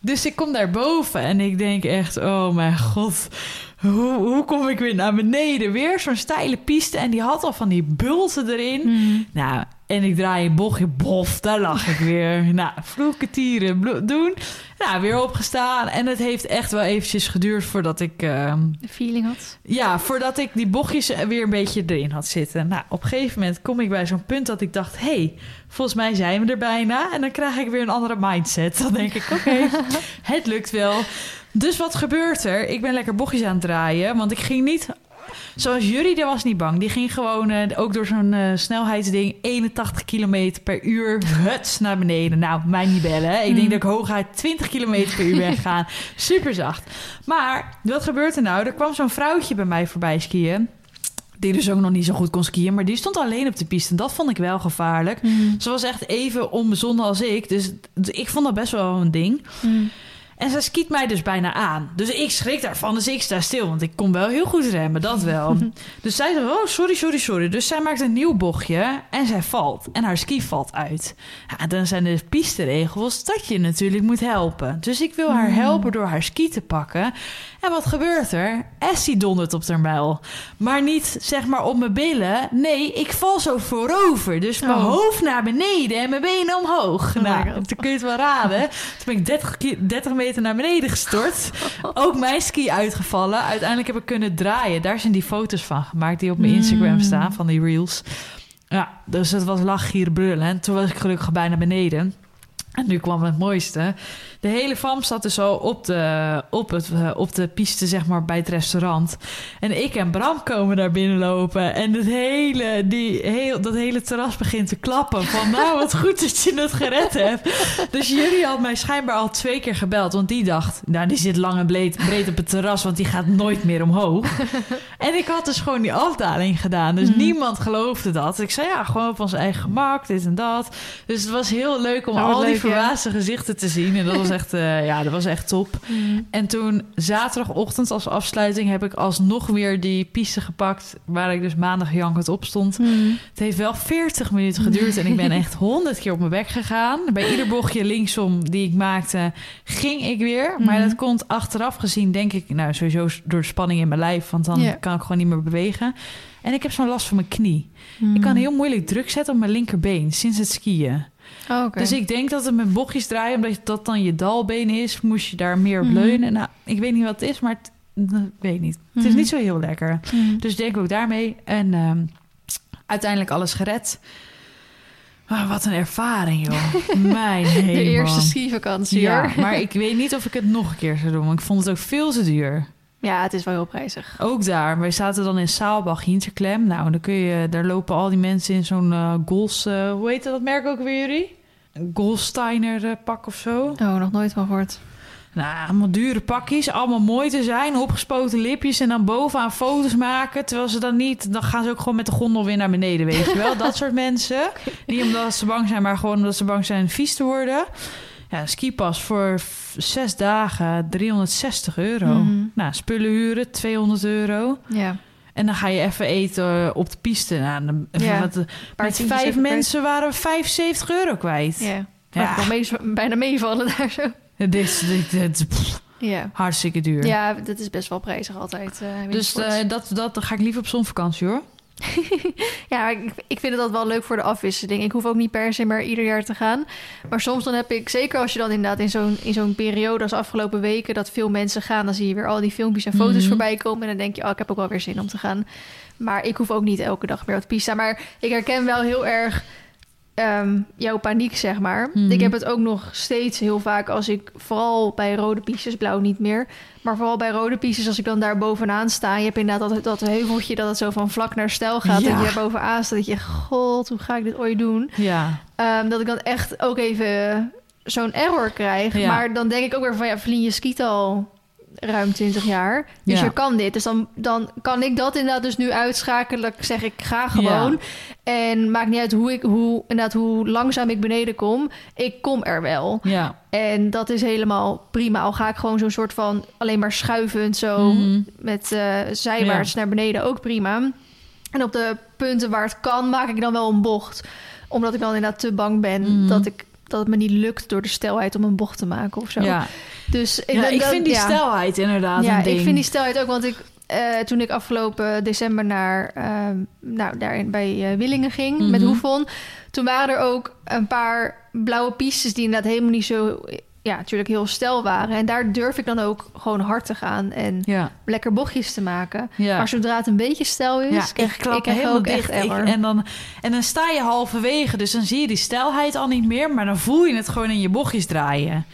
Dus ik kom daar boven en ik denk echt, oh mijn god, hoe, hoe kom ik weer naar beneden? Weer zo'n steile piste en die had al van die bulten erin. Mm. Nou, en ik draai een bochtje, bof, daar lag ik weer. (laughs) Nou, vloeken, tieren, doen. Nou, weer opgestaan en het heeft echt wel eventjes geduurd voordat ik... De feeling had. ja, voordat ik die bochtjes weer een beetje erin had zitten. Nou, op een gegeven moment kom ik bij zo'n punt dat ik dacht... hé, hey, volgens mij zijn we er bijna. En dan krijg ik weer een andere mindset. Dan denk ik, oké, (laughs) het lukt wel. Dus wat gebeurt er? Ik ben lekker bochtjes aan het draaien. Want ik ging niet... Zoals jullie, die was niet bang. Die ging gewoon eh, ook door zo'n eh, snelheidsding... 81 km per uur, huts naar beneden. Nou, mij niet bellen. hè. Ik denk Mm. dat ik hooguit 20 km per uur ben gegaan. (laughs) Super zacht. Maar wat gebeurt er nou? Er kwam zo'n vrouwtje bij mij voorbij skiën. Die dus ook nog niet zo goed kon skiën. Maar die stond alleen op de piste. En dat vond ik wel gevaarlijk. Mm. Ze was echt even onbezonnen als ik. Dus ik vond dat best wel een ding. Mm. En zij skiet mij dus bijna aan. Dus ik schrik daarvan. Dus ik sta stil. Want ik kon wel heel goed remmen. Dat wel. (laughs) dus zij zegt, oh, sorry, sorry, sorry. Dus zij maakt een nieuw bochtje. En zij valt. En haar ski valt uit. Ja, dan zijn de pisteregels dat je natuurlijk moet helpen. Dus ik wil haar Mm. helpen door haar ski te pakken. En wat gebeurt er? Essie dondert op haar muil. Maar niet zeg maar op mijn billen. Nee, ik val zo voorover. Dus mijn Oh. hoofd naar beneden en mijn benen omhoog. Oh nou, dan kun je het wel raden. Toen ben ik 30, ki- 30 meter naar beneden gestort. Ook mijn ski uitgevallen. Uiteindelijk heb ik kunnen draaien. Daar zijn die foto's van gemaakt die op mijn Instagram Mm. staan, van die reels. Ja, dus het was lach, gieren, brullen. En toen was ik gelukkig bijna beneden. En nu kwam het mooiste. De hele fam zat dus al op de, op, het, eh, op de piste, zeg maar, bij het restaurant. En ik en Bram komen daar binnenlopen. En het hele, die, heel, dat hele terras begint te klappen. Van, (laughs) nou, wat goed dat je het gered hebt. Dus jullie had mij schijnbaar al twee keer gebeld. Want die dacht, nou, die zit lang en breed, breed op het terras... want die gaat nooit meer omhoog. (laughs) en ik had dus gewoon die afdaling gedaan. Dus Mhm. niemand geloofde dat. Ik zei, ja, gewoon op ons eigen gemak, dit en dat. Dus het was heel leuk om wat al die ja. verbaasde gezichten te zien. En dat was echt, eh, ja, dat was echt top. Mm. En toen zaterdagochtend als afsluiting heb ik alsnog weer die piste gepakt... waar ik dus maandag jankend op stond. Mm. Het heeft wel 40 minuten geduurd en ik ben (laughs) echt 100 keer op mijn bek gegaan. Bij ieder bochtje linksom die ik maakte, ging ik weer. Maar Mhm. dat komt achteraf gezien, denk ik, nou sowieso door de spanning in mijn lijf, want dan kan ik gewoon niet meer bewegen. En ik heb zo'n last van mijn knie. Mm. Ik kan heel moeilijk druk zetten op mijn linkerbeen sinds het skiën. Oh. Dus ik denk dat het met bochtjes draaien, omdat dat dan je dalbeen is, moest je daar meer op Mhm. leunen. Nou, ik weet niet wat het is, maar het, ik weet niet. Het is Mhm. niet zo heel lekker. Mm. Dus ik denk ook daarmee. En ehm, uiteindelijk alles gered. Wat een ervaring, joh. (laughs) Mijn hemel. De eerste skivakantie, Ja, hoor. maar ik weet niet of ik het nog een keer zou doen. Want ik vond het ook veel te duur. Ja, het is wel heel prijzig. Ook daar. Wij zaten dan in Saalbach, Hinterklem. Nou, dan kun je... Daar lopen al die mensen in zo'n Gols... eh, hoe heet dat merk ook weer jullie? Een Golsteiner eh, pak of zo. Oh, nog nooit van gehoord. Nou, allemaal dure pakjes, allemaal mooi te zijn, opgespoten lipjes en dan bovenaan foto's maken. Terwijl ze dan niet, dan gaan ze ook gewoon met de gondel weer naar beneden, weet je wel. (laughs) Dat soort mensen. Niet omdat ze bang zijn, maar gewoon omdat ze bang zijn vies te worden. Ja, een skipas voor zes dagen 360 euro. Mhm. Nou, spullen huren 200 euro. Ja. En dan ga je even eten eh, op de piste. Nou, dan, Ja. wat, Paar met vijf kwijt. mensen waren we 75 euro kwijt. Ja. Ja. Mee, bijna meevallen daar zo. Dit is, dit, dit- pff, Ja. hartstikke duur. Ja, dat is best wel prijzig altijd. eh, Dus eh, dat, dat ga ik liever op zonvakantie hoor. (laughs) Ja, ik, ik vind het altijd wel leuk voor de afwisseling. Ik hoef ook niet per se maar ieder jaar te gaan. Maar soms dan heb ik, zeker als je dan inderdaad in zo'n, in zo'n periode als afgelopen weken... dat veel mensen gaan, dan zie je weer al die filmpjes en foto's Mhm. voorbij komen... en dan denk je, oh, ik heb ook wel weer zin om te gaan. Maar ik hoef ook niet elke dag meer de piste. Maar ik herken wel heel erg ehm, jouw paniek, zeg maar. Mhm. Ik heb het ook nog steeds heel vaak als ik... vooral bij rode pistes, blauw niet meer... maar vooral bij rode pistes, als ik dan daar bovenaan sta... je hebt inderdaad dat, dat heuveltje dat het zo van vlak naar stijl gaat... Ja. en je daar bovenaan staat, dat je... god, hoe ga ik dit ooit doen? Ja. Ehm, dat ik dan echt ook even zo'n error krijg. Ja. Maar dan denk ik ook weer van... ja, Vlien, je skiet al ruim 20 jaar. Dus Ja. je kan dit. Dus dan, dan kan ik dat inderdaad dus nu uitschakelen. Dat ik zeg, ik ga gewoon. En maakt niet uit hoe, ik, hoe, inderdaad, hoe langzaam ik beneden kom. Ik kom er wel. Ja. En dat is helemaal prima. Al ga ik gewoon zo'n soort van alleen maar schuivend zo Mhm. met eh, zijwaarts naar beneden ook prima. En op de punten waar het kan, maak ik dan wel een bocht. Omdat ik dan inderdaad te bang ben Mhm. dat, ik, dat het me niet lukt door de snelheid om een bocht te maken of zo. Ja. Dus ik, Ja, ik dat- vind die ja. stelheid inderdaad Ja, een ding. ik vind die stelheid ook, want ik, eh, toen ik afgelopen december naar, ehm, nou, daar bij eh, Willingen ging met Mhm. Hoefon, toen waren er ook een paar blauwe pistes die inderdaad helemaal niet zo, ja, natuurlijk heel stel waren. En daar durf ik dan ook gewoon hard te gaan en Ja, lekker bochtjes te maken. ja. Maar zodra het een beetje stijl is, Ja, krijg ik klap ik helemaal ook echt dicht. Ik- error. en, dan, en dan sta je halverwege, dus dan zie je die stelheid al niet meer, maar dan voel je het gewoon in je bochtjes draaien.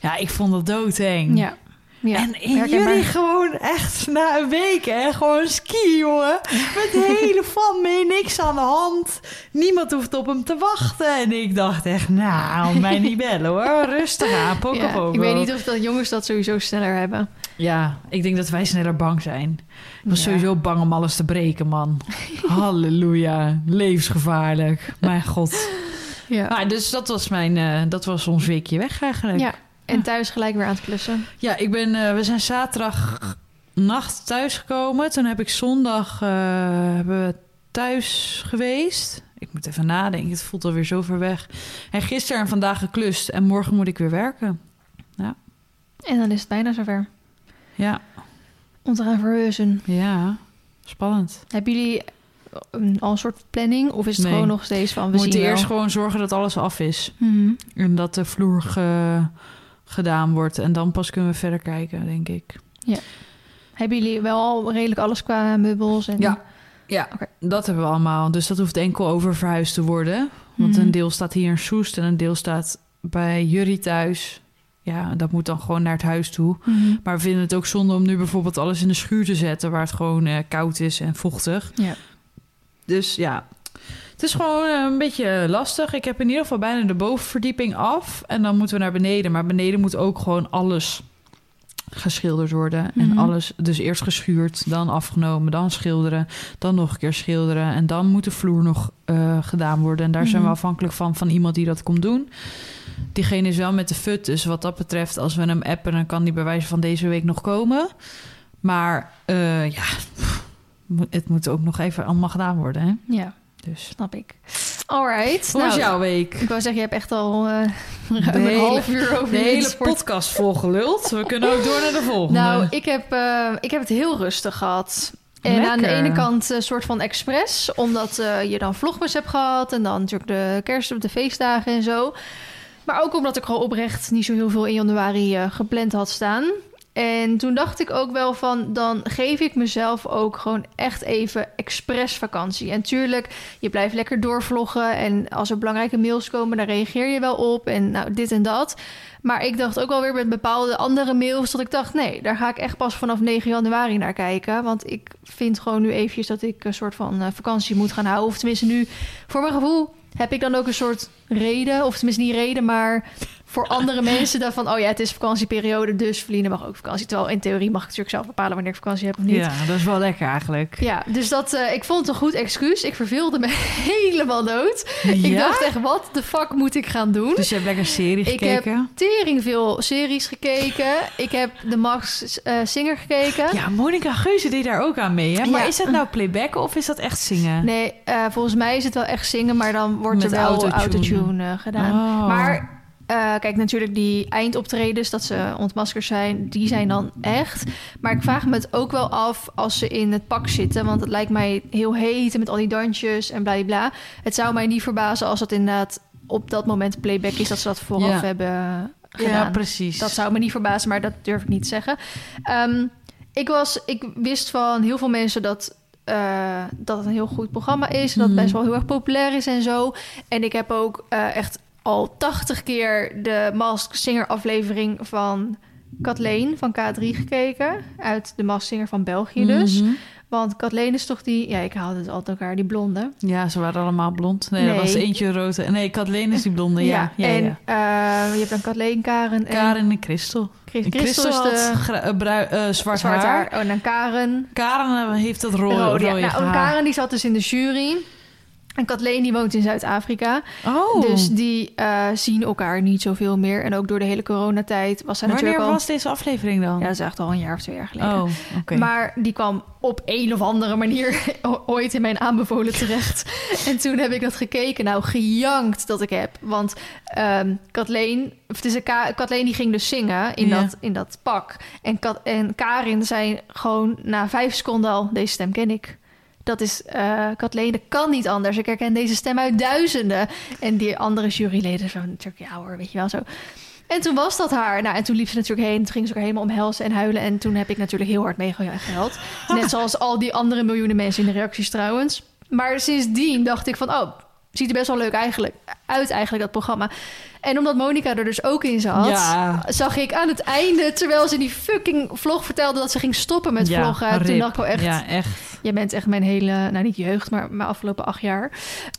Ja, ik vond dat doodeng. ja. Ja, en in jullie gewoon echt na een week, hè? Gewoon ski, jongen. Met de hele (laughs) fan mee, niks aan de hand. Niemand hoeft op hem te wachten. En ik dacht echt, nou, mij niet bellen hoor. (laughs) Rustig aan, poko Ja, poko. ik weet niet of dat jongens dat sowieso sneller hebben. Ja, ik denk dat wij sneller bang zijn. Ik was Ja. sowieso bang om alles te breken, man. (laughs) Halleluja. Levensgevaarlijk. Mijn god. Ja. Maar dus dat was mijn... eh, dat was ons weekje weg eigenlijk. ja. En thuis gelijk weer aan het klussen. Ja, ik ben, eh, we zijn zaterdag nacht thuisgekomen. Toen heb ik zondag eh, hebben we thuis geweest. Ik moet even nadenken, het voelt alweer zo ver weg. En gisteren en vandaag geklust. En morgen moet ik weer werken. En dan is het bijna zover. Ja, Om te gaan verhuizen. ja. Spannend. Hebben jullie een, al een soort planning? Of is het Nee. gewoon nog steeds van... We We moeten eerst gewoon zorgen dat alles af is. Mhm. En dat de vloer ge- gedaan wordt. En dan pas kunnen we verder kijken, denk ik. Hebben jullie wel al redelijk alles qua meubels? En... Ja. Ja, dat hebben we allemaal. Dus dat hoeft enkel over verhuisd te worden. Want Mhm. een deel staat hier in Soest en een deel staat bij Jurrie thuis. Ja, dat moet dan gewoon naar het huis toe. Mhm. Maar we vinden het ook zonde om nu bijvoorbeeld alles in de schuur te zetten... waar het gewoon eh, koud is en vochtig. Ja. Dus ja, is gewoon eh, een beetje lastig. Ik heb in ieder geval bijna de bovenverdieping af. En dan moeten we naar beneden. Maar beneden moet ook gewoon alles geschilderd worden. En Mhm. alles, dus eerst geschuurd, dan afgenomen, dan schilderen, dan nog een keer schilderen. En dan moet de vloer nog eh, gedaan worden. En daar zijn we Mhm. afhankelijk van, van iemand die dat komt doen. Diegene is wel met de fut, dus wat dat betreft, als we hem appen, dan kan die bij wijze van deze week nog komen. Maar eh, ja, het moet ook nog even allemaal gedaan worden. Hè? ja, Dus. snap ik. Alright. Hoe was nou, jouw week? Ik wou zeggen, je hebt echt al eh (laughs) ruim een hele- half uur over De hele sport. podcast volgeluld. We kunnen ook door naar de volgende. Nou, ik heb, eh, ik heb het heel rustig gehad. En aan de ene kant een soort van expres, omdat eh, je dan vlogmas hebt gehad en dan natuurlijk de kerst of de feestdagen en zo. Maar ook omdat ik gewoon oprecht niet zo heel veel in januari eh, gepland had staan. En toen dacht ik ook wel van, dan geef ik mezelf ook gewoon echt even expres vakantie. En tuurlijk, je blijft lekker doorvloggen. En als er belangrijke mails komen, dan reageer je wel op. En nou, dit en dat. Maar ik dacht ook wel weer met bepaalde andere mails dat ik dacht... nee, daar ga ik echt pas vanaf 9 januari naar kijken. Want ik vind gewoon nu eventjes dat ik een soort van eh, vakantie moet gaan houden. Of tenminste nu, voor mijn gevoel, heb ik dan ook een soort reden. Of tenminste niet reden, maar voor andere mensen dan van... oh ja, het is vakantieperiode, dus Verliezen mag ook vakantie. Terwijl in theorie mag ik natuurlijk zelf bepalen wanneer ik vakantie heb of niet. Ja, dat is wel lekker eigenlijk. Ja, dus dat, eh, ik vond het een goed excuus. Ik verveelde me (laughs) helemaal dood. Ik dacht echt, wat de fuck moet ik gaan doen? Dus je hebt lekker serie Ik heb gekeken? tering veel series gekeken. Ik heb de Max eh, Singer gekeken. Ja, Monica Geuze deed daar ook aan mee. Hè? Maar Ja. is dat nou playbacken of is dat echt zingen? Nee, eh, volgens mij is het wel echt zingen, maar dan wordt Met er wel autotune. autotune, gedaan. Oh. Maar eh, kijk, natuurlijk die eindoptredens, dat ze ontmaskerd zijn, die zijn dan echt. Maar ik vraag me het ook wel af als ze in het pak zitten. Want het lijkt mij heel heet en met al die dansjes en bla bla. Het zou mij niet verbazen als het inderdaad op dat moment playback is, dat ze dat vooraf Ja. hebben gedaan. ja, precies. Dat zou me niet verbazen, maar dat durf ik niet te zeggen. Ehm, ik, was, ik wist van heel veel mensen dat, eh, dat het een heel goed programma is. Dat het Mhm. best wel heel erg populair is en zo. En ik heb ook eh, echt al 80 keer de Mask Singer aflevering van Kathleen van K3 gekeken. Uit de Mask Singer van België dus. Mhm. Want Kathleen is toch die... Ja, ik haalde het altijd elkaar, die blonde. Ja, ze waren allemaal blond. Nee, er was eentje rood. Nee, Kathleen is die blonde. Ja, ja, en ja. eh, je hebt dan Kathleen, Karen en Karen en Christel. Christel is de brui- eh, zwart, haar. Oh, en dan Karen. Karen heeft dat rode, Rode, Nou. Karen die zat dus in de jury. En Kathleen die woont in Zuid-Afrika. Oh, Dus die eh, zien elkaar niet zoveel meer. En ook door de hele coronatijd was zij wanneer natuurlijk al... was deze aflevering dan? Ja, dat is echt al een jaar of twee jaar geleden. oh. Maar die kwam op een of andere manier (laughs) ooit in mijn aanbevolen terecht. (laughs) en toen heb ik dat gekeken. Nou, gejankt dat ik heb. Want ehm Kathleen, of het is een Ka- Kathleen die ging dus zingen in, Ja. dat, in dat pak. En, Kat, en Karin zei gewoon na vijf seconden al... deze stem ken ik. Dat is eh Kathleen, dat kan niet anders. Ik herken deze stem uit duizenden. En die andere juryleden zo natuurlijk, ja hoor, weet je wel zo. En toen was dat haar. Nou, en toen liep ze natuurlijk heen. Toen ging ze elkaar helemaal omhelzen en huilen. En toen heb ik natuurlijk heel hard meegehuild. Net zoals al die andere miljoenen mensen in de reacties trouwens. Maar sindsdien dacht ik van... oh, ziet er best wel leuk eigenlijk uit eigenlijk, dat programma. En omdat Monica er dus ook in zat... Ja. zag ik aan het einde... terwijl ze die fucking vlog vertelde... dat ze ging stoppen met Ja, vloggen. Toen dacht ik wel echt... Ja, echt. Je bent echt mijn hele... nou, niet jeugd, maar mijn afgelopen acht jaar.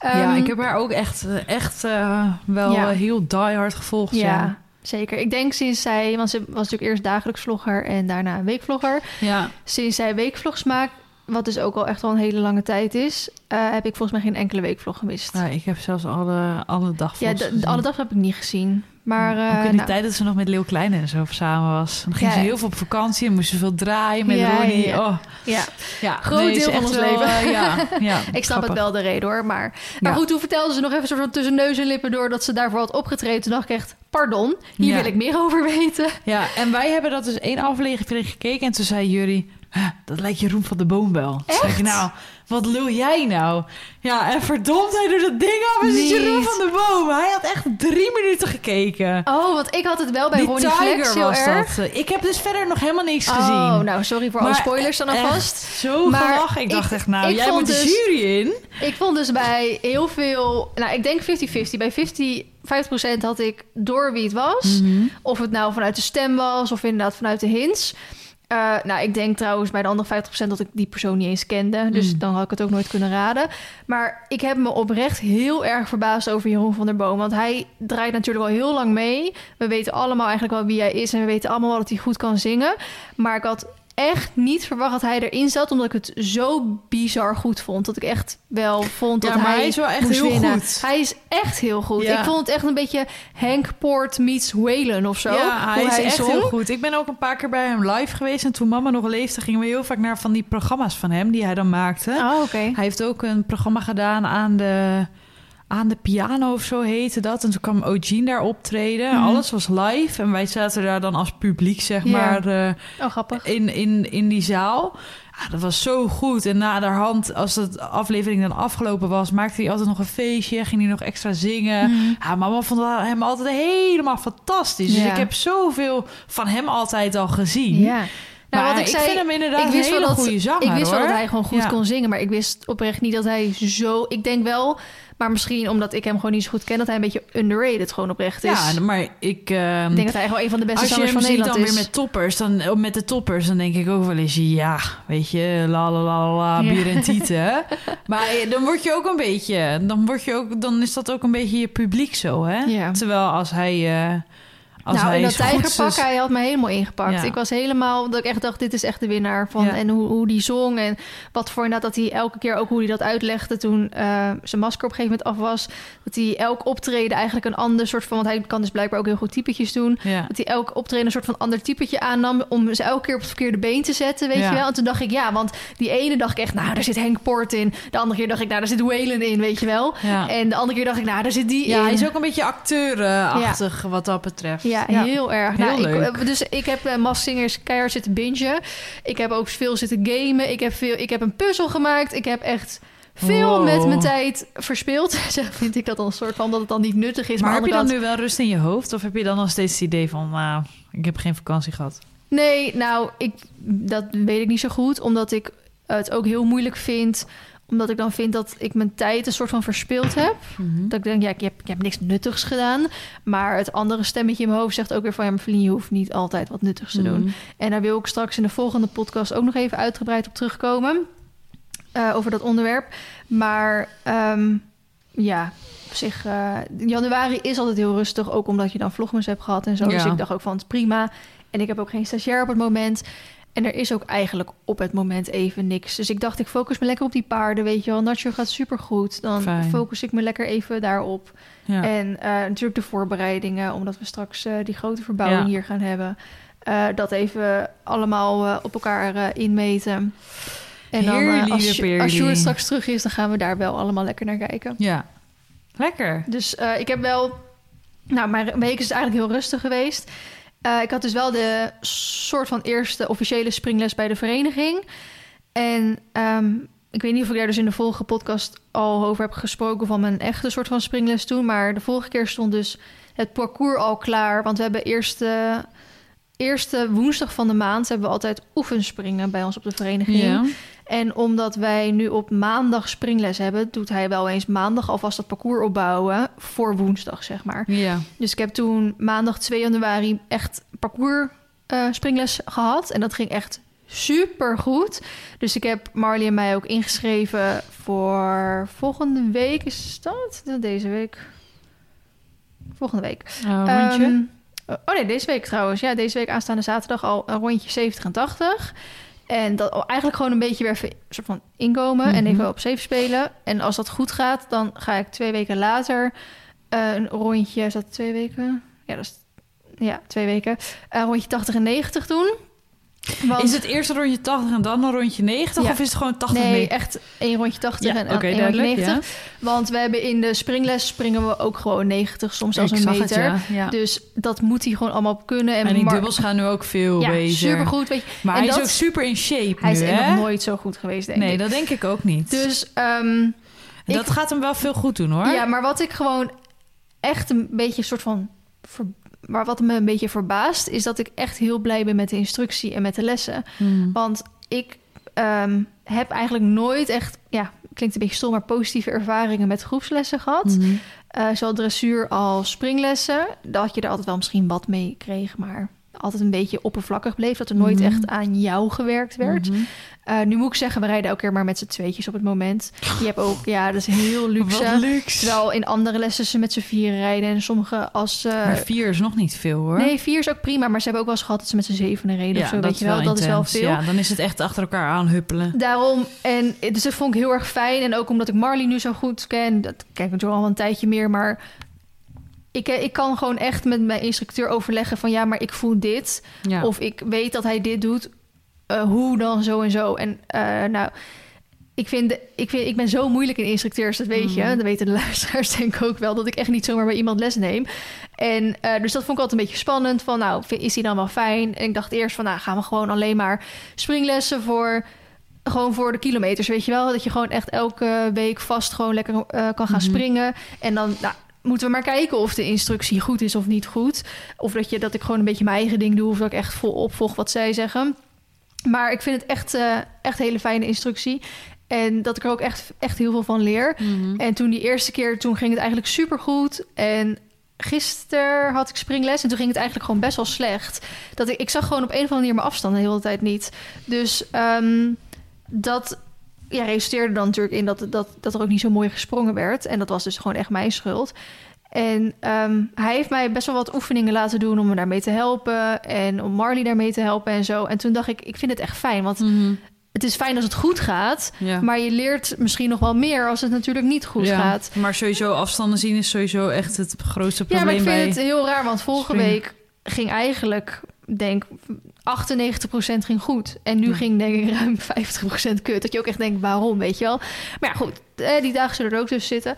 ja, Ehm, ik heb haar ook echt, echt eh, wel Ja. heel diehard gevolgd. Ja, Ja. zeker. Ik denk sinds zij... want ze was natuurlijk eerst dagelijks vlogger... en daarna weekvlogger. ja. Sinds zij weekvlogs maakt... wat dus ook al echt wel een hele lange tijd is... eh, heb ik volgens mij geen enkele weekvlog gemist. Ja, ik heb zelfs alle, alle Ja, dagvlogs gezien. alle dag heb ik niet gezien. Maar ook eh, in die nou, tijd dat ze nog met Leeuw Kleine en zo samen was. Dan ging Ja. ze heel veel op vakantie en moest ze veel draaien met Ja, Ronnie. ja. Oh, ja, ja, Groot deel van ons wel, leven. eh, ja, ja, (laughs) ik snap grappig. het wel de reden hoor. Maar, maar Ja. goed, toen vertelde ze nog even soort van tussen neus en lippen door... dat ze daarvoor had opgetreden. Toen dacht ik echt, pardon, hier Ja. wil ik meer over weten. Ja, en wij hebben dat dus één aflevering gekeken en toen zei jullie... "Huh, Dat lijkt Jeroen van de Boom wel. Echt? nou, wat lul jij nou? Ja, en verdomd, hij doet dat ding af en is het Niet. Jeroen van de Boom. Hij had echt drie minuten gekeken. Oh, want ik had het wel bij Die Ronnie Tiger Flex heel was erg. dat. Ik heb dus verder nog helemaal niks Oh, gezien. nou sorry voor alle Maar spoilers dan alvast. zo Maar gelachen. Ik ik- dacht echt, nou, jij moet de dus- jury in. Ik vond dus bij heel veel... Nou, ik denk 50-50. Bij 50, 50% had ik door wie het was. Mhm. Of het nou vanuit de stem was of inderdaad vanuit de hints. Eh, nou, ik denk trouwens bij de andere 50% dat ik die persoon niet eens kende. Dus Mm. dan had ik het ook nooit kunnen raden. Maar ik heb me oprecht heel erg verbaasd over Jeroen van der Boom. Want hij draait natuurlijk al heel lang mee. We weten allemaal eigenlijk wel wie hij is. En we weten allemaal wel dat hij goed kan zingen. Maar ik had echt niet verwacht dat hij erin zat. Omdat ik het zo bizar goed vond. Dat ik echt wel vond dat hij, hij is wel echt heel winnen. goed. Hij is echt heel goed. Ja. Ik vond het echt een beetje Hank Poort meets Waylon of zo. Ja, hij is echt zong. heel goed. Ik ben ook een paar keer bij hem live geweest. En toen mama nog leefde, gingen we heel vaak naar van die programma's van hem... die hij dan maakte. Oh, oké. Hij heeft ook een programma gedaan aan de, aan de piano of zo heette dat. En toen kwam Eugene daar optreden. Mhm. Alles was live. En wij zaten daar dan als publiek, zeg maar, eh, Oh, grappig. in, in, in die zaal. Ja, dat was zo goed. En na de hand, als de aflevering dan afgelopen was... maakte hij altijd nog een feestje. Ging hij nog extra zingen. Mhm. Ja, mama vond hem altijd helemaal fantastisch. Dus ik heb zoveel van hem altijd al gezien. Ja. Nou, maar wat ik, zei, vind hem inderdaad ik wist een wel hele dat, goede zanger, Ik wist wel dat hij gewoon goed Ja. kon zingen, maar ik wist oprecht niet dat hij zo... Ik denk wel, maar misschien omdat ik hem gewoon niet zo goed ken... dat hij een beetje underrated gewoon oprecht is. Ja, maar ik... ehm, ik denk dat hij gewoon een van de beste Als je zangers hem van ziet Nederland dan is. weer met toppers, dan met de toppers, dan denk ik ook wel eens, ja, weet je, la la la la, Ja. bier en tieten. (laughs) maar eh, dan word je ook een beetje, dan word je ook, dan is dat ook een beetje je publiek zo, hè? Ja. Terwijl als hij, eh, als nou, hij in dat tijgerpak, is- hij had me helemaal ingepakt. Ja. Ik was helemaal, dat ik echt dacht, dit is echt de winnaar van. Ja. En hoe, hoe die zong en wat voor inderdaad, dat hij elke keer ook hoe hij dat uitlegde toen eh, zijn masker op een gegeven moment af was. Dat hij elk optreden eigenlijk een ander soort van, want hij kan dus blijkbaar ook heel goed typetjes doen. Ja. Dat hij elk optreden een soort van ander typetje aannam om ze elke keer op het verkeerde been te zetten, weet je wel. En toen dacht ik, ja, want die ene dacht ik echt, nou, daar zit Henk Poort in. De andere keer dacht ik, nou, daar zit Waylon in, weet je wel. En de andere keer dacht ik, nou, daar zit die ja, in. hij is ook een beetje acteurachtig wat dat betreft. Ja, heel erg. Heel nou, leuk. eh, dus ik heb uh, Singers keihard zitten bingen. Ik heb ook veel zitten gamen. Ik heb, veel, ik heb een puzzel gemaakt. Ik heb echt veel Wow. met mijn tijd verspeeld. (laughs) Zeg, vind ik dat dan een soort van dat het dan niet nuttig is. Maar, Maar, heb je dan kant- nu wel rust in je hoofd? Of heb je dan nog steeds het idee van, nou, ik heb geen vakantie gehad? Nee, nou, ik, dat weet ik niet zo goed. Omdat ik het ook heel moeilijk vind. Omdat ik dan vind dat ik mijn tijd een soort van verspild heb. Mhm. Dat ik denk, ja, ik heb, ik heb niks nuttigs gedaan. Maar het andere stemmetje in mijn hoofd zegt ook weer van... ja, maar je hoeft niet altijd wat nuttigs te doen. Mhm. En daar wil ik straks in de volgende podcast ook nog even uitgebreid op terugkomen. eh, over dat onderwerp. Maar ehm, ja, op zich, eh, januari is altijd heel rustig. Ook omdat je dan vlogmas hebt gehad en zo. Dus ik dacht ook van, het prima. En ik heb ook geen stagiair op het moment. En er is ook eigenlijk op het moment even niks. Dus ik dacht, ik focus me lekker op die paarden, weet je wel. Nacho gaat supergoed. Dan Fijn. focus ik me lekker even daarop. Ja. En eh, natuurlijk de voorbereidingen, omdat we straks eh, die grote verbouwing Ja. hier gaan hebben. Eh, dat even allemaal op elkaar inmeten. En dan als, als. Sjoerd straks terug is, dan gaan we daar wel allemaal lekker naar kijken. ja. Lekker. Dus ik heb wel... Nou, mijn week is eigenlijk heel rustig geweest. Eh, ik had dus wel de soort van eerste officiële springles bij de vereniging. En ehm, ik weet niet of ik daar dus in de vorige podcast al over heb gesproken... van mijn echte soort van springles toen. Maar de vorige keer stond dus het parcours al klaar. Want we hebben eerste, eerste woensdag van de maand... hebben we altijd oefenspringen bij ons op de vereniging. En omdat wij nu op maandag springles hebben, doet hij wel eens maandag alvast dat parcours opbouwen voor woensdag, zeg maar. Ja. Dus ik heb toen maandag 2 januari echt parcours eh, springles gehad. En dat ging echt super goed. Dus ik heb Marley en mij ook ingeschreven voor volgende week. Is dat? Deze week. Volgende week. Oh, rondje. Ehm, oh nee, deze week trouwens. Ja, deze week aanstaande zaterdag al een rondje 70 en 80. En dat eigenlijk gewoon een beetje weer even soort van inkomen en Mhm. even op safe spelen. En als dat goed gaat, dan ga ik twee weken later eh, een rondje. Is dat twee weken? Ja, dat is ja, twee weken. Een rondje 80 en 90 doen. Want, Is het eerst een rondje 80 en dan een rondje 90? Ja. Of is het gewoon 80 nee, nee. echt één rondje 80 Ja, en één rondje duidelijk. 90. Ja. Want we hebben in de springles springen we ook gewoon 90, soms zelfs Ik een meter. het. Dus dat moet hij gewoon allemaal kunnen. En, En die dubbels gaan nu ook veel ja, beter. supergoed. Weet je. Maar En hij dat- is ook super in shape Hij nu, is hè? nog nooit zo goed geweest, denk nee, ik. dat denk ik ook niet. Dus ehm, dat ik- gaat hem wel veel goed doen, hoor. ja, maar wat ik gewoon echt een beetje soort van... ver- maar wat me een beetje verbaast... is dat ik echt heel blij ben met de instructie en met de lessen. Hmm. Want ik ehm, heb eigenlijk nooit echt... ja, klinkt een beetje stom... maar positieve ervaringen met groepslessen gehad. Eh, zowel dressuur als springlessen. Dat je er altijd wel misschien wat mee kreeg, maar altijd een beetje oppervlakkig bleef. Dat er nooit Mhm. echt aan jou gewerkt werd. Mhm. Eh, nu moet ik zeggen, we rijden elke keer maar met z'n tweetjes op het moment. Je hebt ook, ja, dat is heel (laughs) luxe. Luxe. Terwijl in andere lessen ze met z'n vieren rijden. En sommige als... eh, Maar vier is nog niet veel, hoor. nee, vier is ook prima. Maar ze hebben ook wel eens gehad dat ze met z'n zevenen reden of zo. Weet je wel, dat is wel veel. Ja, dan is het echt achter elkaar aanhuppelen. Daarom, en dus dat vond ik heel erg fijn. En ook omdat ik Marley nu zo goed ken. Dat ken ik natuurlijk al een tijdje meer. Maar ik, ik kan gewoon echt met mijn instructeur overleggen van... ja, maar ik voel dit. Ja. Of ik weet dat hij dit doet. eh, hoe dan zo en zo. En eh, nou, ik, vind, ik, vind, ik ben zo moeilijk in instructeurs, dat weet je. Mhm. Dat weten de (laughs) luisteraars denk ik ook wel. Dat ik echt niet zomaar bij iemand les neem. En eh, dus dat vond ik altijd een beetje spannend. Van nou, is die dan wel fijn? En ik dacht eerst van nou, gaan we gewoon alleen maar springlessen voor... Gewoon voor de kilometers, weet je wel? Dat je gewoon echt elke week vast gewoon lekker eh, kan gaan Mhm. springen. En dan nou, moeten we maar kijken of de instructie goed is of niet goed. Of dat, je, dat ik gewoon een beetje mijn eigen ding doe. Of dat ik echt vol opvolg wat zij zeggen. Maar ik vind het echt, eh echt hele fijne instructie. En dat ik er ook echt, echt heel veel van leer. Mhm. En toen die eerste keer, toen ging het eigenlijk supergoed. En gisteren had ik springles en toen ging het eigenlijk gewoon best wel slecht. Dat ik, ik zag gewoon op een of andere manier mijn afstand de hele tijd niet. Dus ehm, dat ja, resulteerde dan natuurlijk in dat, dat, dat er ook niet zo mooi gesprongen werd. En dat was dus gewoon echt mijn schuld. En ehm, hij heeft mij best wel wat oefeningen laten doen om me daarmee te helpen. En om Marley daarmee te helpen en zo. En toen dacht ik, ik vind het echt fijn. Want Mhm. het is fijn als het goed gaat. Ja. Maar je leert misschien nog wel meer als het natuurlijk niet goed Ja, gaat. Maar sowieso afstanden zien is sowieso echt het grootste Ja, probleem maar ik vind bij... het heel raar, want vorige week ging eigenlijk, denk 98% ging goed. En nu Ja. ging denk ik ruim 50% kut. Dat je ook echt denkt, waarom, weet je wel? Maar ja, goed, eh, die dagen zullen er ook tussen zitten.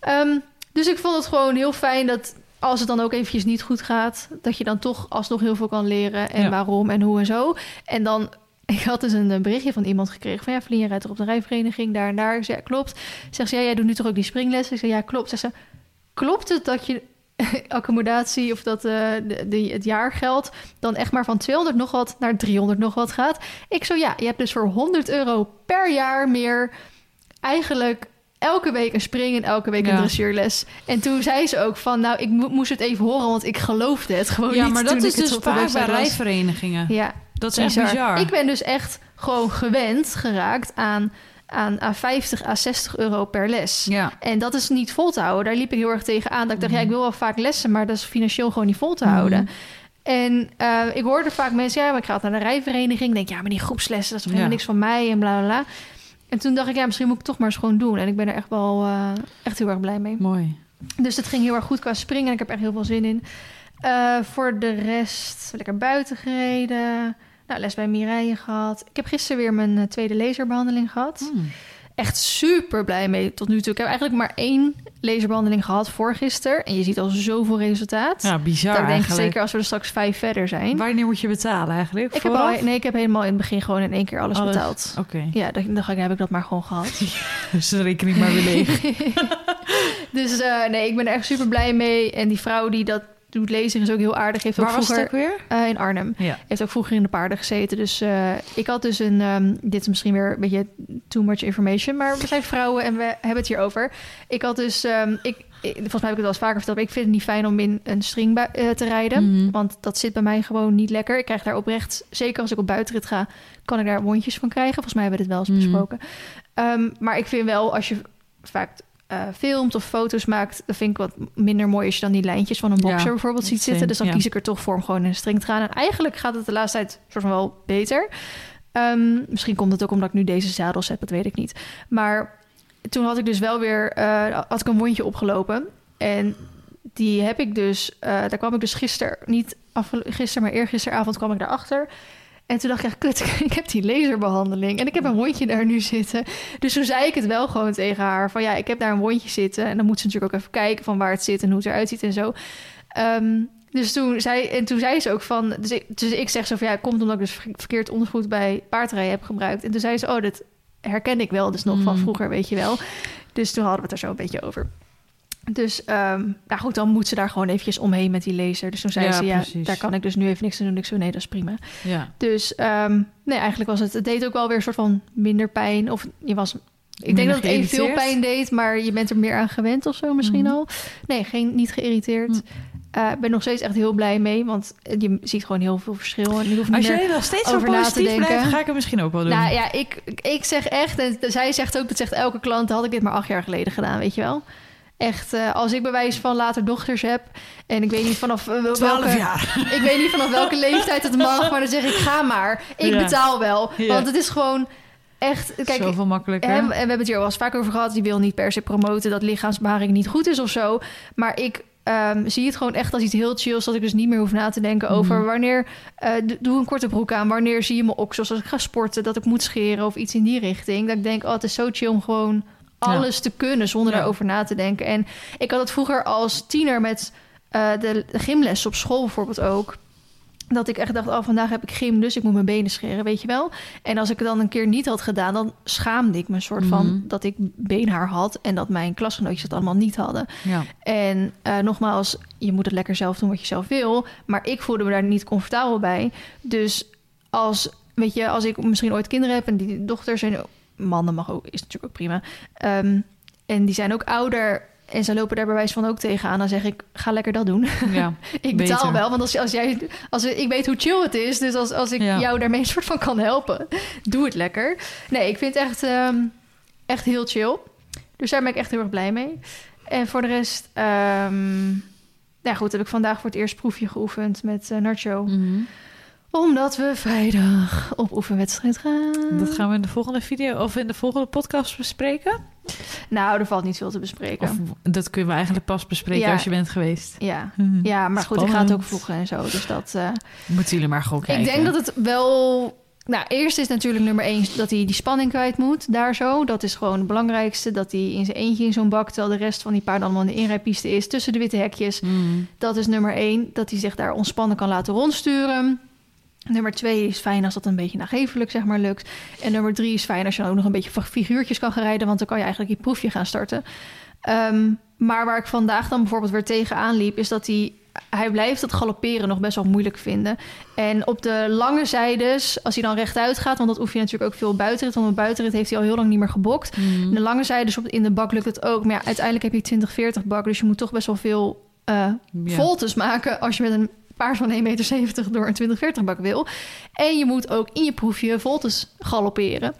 Ehm, dus ik vond het gewoon heel fijn dat als het dan ook eventjes niet goed gaat... dat je dan toch alsnog heel veel kan leren en Ja. waarom en hoe en zo. En dan... (laughs) Ik had dus een berichtje van iemand gekregen van... ja, Vlien, je rijdt er op de rijvereniging, daar en daar. Ik zei, ja, klopt. Zegt ze, ja, jij doet nu toch ook die springles? Ik zei, ja, klopt. Zegt ze, klopt het dat je (laughs) accommodatie of dat eh, de, de- het jaargeld dan echt maar van 200 nog wat naar 300 nog wat gaat? Ik zo, ja, je hebt dus voor 100 euro per jaar meer eigenlijk elke week een spring en elke week een Ja. dressuurles. En toen zei ze ook van, nou, ik mo- moest het even horen, want ik geloofde het gewoon ja, niet maar toen dat is dus vaak bij rijverenigingen. Ja, Dat is echt bizar. bizar. Ik ben dus echt gewoon gewend geraakt aan aan, aan 50 à 60 euro per les. Ja. En dat is niet vol te houden. Daar liep ik heel erg tegen aan. Dat ik dacht, ja, ik wil wel vaak lessen, maar dat is financieel gewoon niet vol te houden. Mhm. En eh, ik hoorde vaak mensen, ja, maar ik ga naar de rijvereniging. Ik denk, ja, maar die groepslessen, dat is helemaal Ja. niks van mij en bla bla bla. En toen dacht ik, ja, misschien moet ik toch maar eens gewoon doen. En ik ben er echt wel eh, echt heel erg blij mee. Mooi. Dus het ging heel erg goed qua springen en ik heb er echt heel veel zin in. Eh, voor de rest, lekker buiten gereden. Nou, les bij Mireille gehad. Ik heb gisteren weer mijn eh, tweede laserbehandeling gehad. Hmm. Echt super blij mee tot nu toe. Ik heb eigenlijk maar één laserbehandeling gehad voor gisteren. En je ziet al zoveel resultaat. Ja, bizar dat denk ik zeker als we er straks vijf verder zijn. Wanneer moet je betalen eigenlijk? Ik heb, Vooraf? al, nee, ik heb helemaal in het begin gewoon in één keer alles, Alles. betaald. Oké, Ja, dan, dan heb ik dat maar gewoon gehad. (laughs) dus de rekening maar weer leeg. (laughs) dus eh, nee, ik ben er echt super blij mee. En die vrouw die dat doet lezen is ook heel aardig. Heeft ook Waar was het vroeger ook weer? eh, in Arnhem. Ja. Heeft ook vroeger in de paarden gezeten. Dus eh, ik had dus een... ehm, dit is misschien weer een beetje too much information. Maar we zijn vrouwen en we hebben het hier over. Ik had dus... ehm, ik, ik- volgens mij heb ik het wel eens vaker verteld. Maar ik vind het niet fijn om in een string eh, te rijden. Mhm. Want dat zit bij mij gewoon niet lekker. Ik krijg daar oprecht... Zeker als ik op buitenrit ga... kan ik daar wondjes van krijgen. Volgens mij hebben we dit wel eens Mhm. besproken. Ehm, maar ik vind wel, als je vaak eh, filmt of foto's maakt... dan vind ik wat minder mooi als je dan die lijntjes van een Ja, boxer bijvoorbeeld ziet zitten. Dus dan ja. kies ik er toch voor om gewoon in een string te gaan. En eigenlijk gaat het de laatste tijd soort van wel beter. Ehm, misschien komt het ook omdat ik nu deze zadels heb, dat weet ik niet. Maar toen had ik dus wel weer eh, had ik een wondje opgelopen. En die heb ik dus, eh, daar kwam ik dus gisteren, niet afgel- gisteren, maar eergisteravond kwam ik daarachter. En toen dacht ik, echt, kut, (laughs) ik heb die laserbehandeling en ik heb een wondje daar nu zitten. Dus toen zei ik het wel gewoon tegen haar, van ja, ik heb daar een wondje zitten. En dan moet ze natuurlijk ook even kijken van waar het zit en hoe het eruit ziet en zo. Ehm, dus toen zei, en toen zei ze ook van, dus ik, dus ik zeg zo van ja, het komt omdat ik dus ver- verkeerd ondergoed bij paardrijden heb gebruikt. En toen zei ze, oh, dat herken ik wel, dus nog van Mm. vroeger, weet je wel. Dus toen hadden we het er zo een beetje over. Dus, ehm, nou goed, dan moet ze daar gewoon eventjes omheen met die laser. Dus toen zei Ja, ze, ja, precies. daar kan ik dus nu even niks aan doen. Ik zo, nee, dat is prima. Ja. Dus, ehm, nee, eigenlijk was het, het deed ook wel weer een soort van minder pijn. Of je was, ik denk dat het evenveel geïrriteerd? pijn deed, maar je bent er meer aan gewend of zo misschien Mhm. al. Nee, geen, niet geïrriteerd. Ik ben nog steeds echt heel blij mee, want je ziet gewoon heel veel verschil. En je hoeft Als jij nog steeds zo over na te positief blijft, ga ik het misschien ook wel doen. Nou ja, ik, ik zeg echt, en zij zegt ook, dat zegt elke klant, had ik dit maar acht jaar geleden gedaan, weet je wel. Echt, eh, als ik bewijs van later dochters heb en ik weet niet vanaf eh, wel- 12 welke, jaar. (laughs) ik weet niet vanaf welke (laughs) leeftijd het mag, maar dan zeg ik ga maar, ik Ja. betaal wel, Ja. want het is gewoon echt, kijk, Zoveel makkelijker. En we hebben het hier al wel eens vaak over gehad. Die wil niet per se promoten dat lichaamsbeharing niet goed is of zo. Maar ik ehm, zie het gewoon echt als iets heel chills. Dat ik dus niet meer hoef na te denken over Mhm. wanneer... eh, d- doe een korte broek aan. Wanneer zie je mijn oksels als ik ga sporten. Dat ik moet scheren of iets in die richting. Dat ik denk, oh, het is zo chill om gewoon alles te kunnen zonder daarover na te denken. En ik had het vroeger als tiener met eh, de gymles op school bijvoorbeeld ook. Dat ik echt dacht, oh, vandaag heb ik gym, dus ik moet mijn benen scheren, weet je wel. En als ik het dan een keer niet had gedaan, dan schaamde ik me een soort van Mhm. dat ik beenhaar had en dat mijn klasgenootjes het allemaal niet hadden. Ja. En eh, nogmaals, je moet het lekker zelf doen wat je zelf wil, maar ik voelde me daar niet comfortabel bij. Dus als, weet je, als ik misschien ooit kinderen heb en die dochters zijn mannen mag ook, is natuurlijk ook prima. Ehm, en die zijn ook ouder en ze lopen daar bij wijze van ook tegenaan, dan zeg ik, ga lekker dat doen. (laughs) ja. Ik betaal Beter. wel, want als, als jij, als ik weet hoe chill het is, dus als, als ik Ja. jou daarmee (laughs) een soort van kan helpen, doe het lekker. Nee, ik vind het echt, ehm, echt heel chill. Dus daar ben ik echt heel erg blij mee. En voor de rest, ehm ja goed, heb ik vandaag voor het eerst proefje geoefend met eh, Nacho. Mhm. Omdat we vrijdag op oefenwedstrijd gaan. Dat gaan we in de volgende video of in de volgende podcast bespreken. Nou, er valt niet veel te bespreken. Of dat kunnen we eigenlijk pas bespreken Ja. als je bent geweest. Ja. Mhm. ja, maar goed, ik ga het ook vloegen en zo. Dus dat... eh, Moeten jullie maar gewoon kijken. Ik denk dat het wel. Nou, eerst is natuurlijk nummer één dat hij die spanning kwijt moet. Daar zo. Dat is gewoon het belangrijkste. Dat hij in zijn eentje in zo'n bak. Terwijl de rest van die paarden allemaal in de inrijpiste is. Tussen de witte hekjes. Mhm. Dat is nummer één. Dat hij zich daar ontspannen kan laten rondsturen. Nummer twee is fijn als dat een beetje nagevelijk zeg maar lukt. En nummer drie is fijn als je dan ook nog een beetje figuurtjes kan gaan rijden. Want dan kan je eigenlijk je proefje gaan starten. Ehm, maar waar ik vandaag dan bijvoorbeeld weer tegenaan liep... is dat hij... Hij blijft het galopperen nog best wel moeilijk vinden. En op de lange zijdes, als hij dan rechtuit gaat... want dat oefen je natuurlijk ook veel buitenrit... want op buitenrit heeft hij al heel lang niet meer gebokt. Mhm. De lange zijdes op, in de bak lukt het ook. Maar ja, uiteindelijk heb je 2040 bak... dus je moet toch best wel veel eh Ja. voltes maken... als je met een paard van 1,70 meter door een 2040 bak wil. En je moet ook in je proefje voltes galopperen.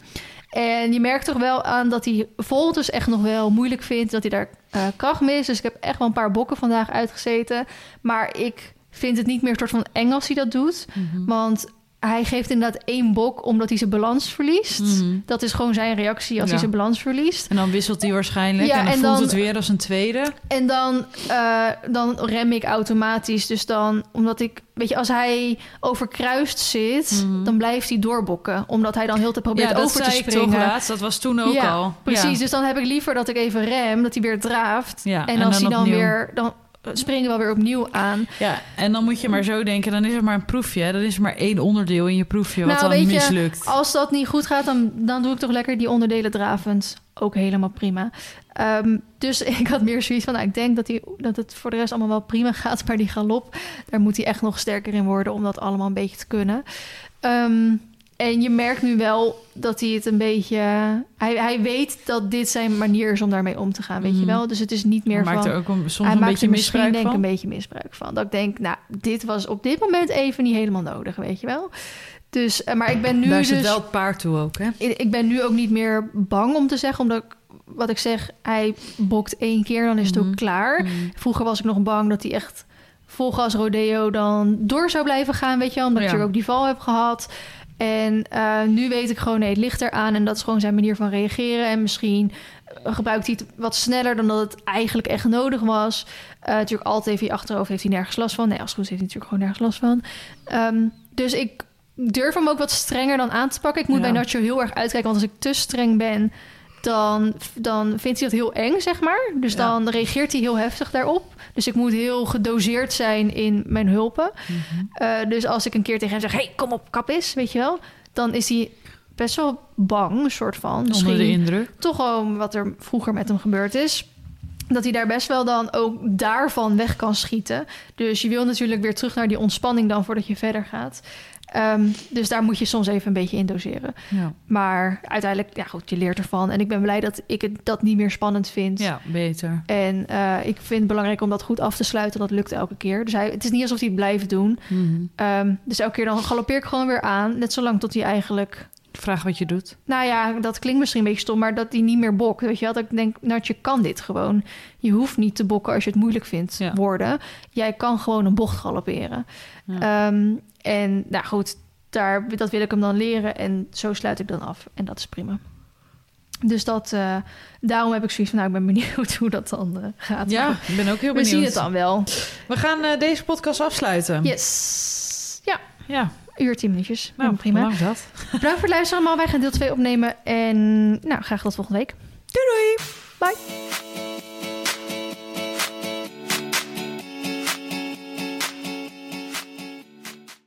En je merkt toch wel aan dat hij vol dus echt nog wel moeilijk vindt. Dat hij daar eh, kracht mist. Dus ik heb echt wel een paar bokken vandaag uitgezeten. Maar ik vind het niet meer een soort van eng als hij dat doet. Mhm. Want hij geeft inderdaad één bok omdat hij zijn balans verliest. Mhm. Dat is gewoon zijn reactie als Ja. hij zijn balans verliest. En dan wisselt hij waarschijnlijk. Ja, en dan en voelt dan- het weer als een tweede. En dan, eh, dan rem ik automatisch. Dus dan, omdat ik, weet je, als hij overkruist zit, Mhm. dan blijft hij doorbokken. Omdat hij dan heel te probeert ja, dat over te zei ik springen. toch laatst. Dat was toen ook ja, al. Precies, dus dan heb ik liever dat ik even rem, dat hij weer draaft. En, en als dan hij dan opnieuw. weer, dan springen we wel weer opnieuw aan. Ja, en dan moet je maar zo denken, dan is er maar een proefje. Dan is er maar één onderdeel in je proefje wat Nou, dan weet je, mislukt. Als dat niet goed gaat, dan, dan doe ik toch lekker die onderdelen dravend. Ook helemaal prima. Ehm, dus (laughs) ik had meer zoiets van, nou, ik denk dat, hij, dat het voor de rest allemaal wel prima gaat. Maar die galop, daar moet hij echt nog sterker in worden om dat allemaal een beetje te kunnen. Ehm, en je merkt nu wel dat hij het een beetje... Hij, hij weet dat dit zijn manier is om daarmee om te gaan, weet je Mhm. wel. Dus het is niet meer Hij van... maakt er ook een, soms hij een beetje misschien misbruik denk ik van. een beetje misbruik van. Dat ik denk, nou, dit was op dit moment even niet helemaal nodig, weet je wel. Dus, eh, maar ik ben nu Daar dus... zit wel het paard toe ook, hè? Ik ben nu ook niet meer bang om te zeggen, omdat ik, wat ik zeg, hij bokt één keer, dan is het Mhm. ook klaar. Vroeger was ik nog bang dat hij echt vol gas rodeo dan door zou blijven gaan, weet je wel, omdat Ja. ik er ook die val heb gehad. En eh, nu weet ik gewoon, nee, het ligt eraan en dat is gewoon zijn manier van reageren. En misschien eh, gebruikt hij het wat sneller dan dat het eigenlijk echt nodig was. Eh, natuurlijk altijd even achterhoofd heeft hij nergens last van. Nee, als het goed is heeft hij natuurlijk gewoon nergens last van. Ehm, dus ik durf hem ook wat strenger dan aan te pakken. Ik moet Ja. bij Nacho heel erg uitkijken, want als ik te streng ben, dan, dan vindt hij dat heel eng, zeg maar. Dus Ja. dan reageert hij heel heftig daarop. Dus ik moet heel gedoseerd zijn in mijn hulpen. Mhm. Eh, dus als ik een keer tegen hem zeg: hey, kom op, kap is, weet je wel. Dan is hij best wel bang, een soort van. Onder de Misschien indruk. toch gewoon wat er vroeger met hem gebeurd is. Dat hij daar best wel dan ook daarvan weg kan schieten. Dus je wil natuurlijk weer terug naar die ontspanning dan voordat je verder gaat. Ehm, dus daar moet je soms even een beetje in doseren. Ja. Maar uiteindelijk, ja goed, je leert ervan. En ik ben blij dat ik het, dat niet meer spannend vind. ja, beter. En eh, ik vind het belangrijk om dat goed af te sluiten. Dat lukt elke keer. Dus hij, het is niet alsof hij het blijft doen. Mhm. Ehm, dus elke keer dan galoppeer ik gewoon weer aan. Net zolang tot hij eigenlijk... Vraag wat je doet. Nou ja, dat klinkt misschien een beetje stom, maar dat hij niet meer bokt. Weet je wel? Dat ik denk, nou, je kan dit gewoon. Je hoeft niet te bokken als je het moeilijk vindt Ja. worden. Jij kan gewoon een bocht galopperen. Ja. Ehm, en nou goed, daar, dat wil ik hem dan leren. En zo sluit ik dan af. En dat is prima. Dus dat, eh, daarom heb ik zoiets van, nou, ik ben benieuwd (laughs) hoe dat dan eh, gaat. Ja, ik ben ook heel we benieuwd. zien het dan wel. We gaan eh, deze podcast afsluiten. Yes. Ja, Ja, uur, tien minuutjes. nou, prima. hoe lang is dat? (laughs) Bedankt voor het luisteren allemaal. Wij gaan deel 2 opnemen. En nou, graag tot volgende week. Doei doei! Bye.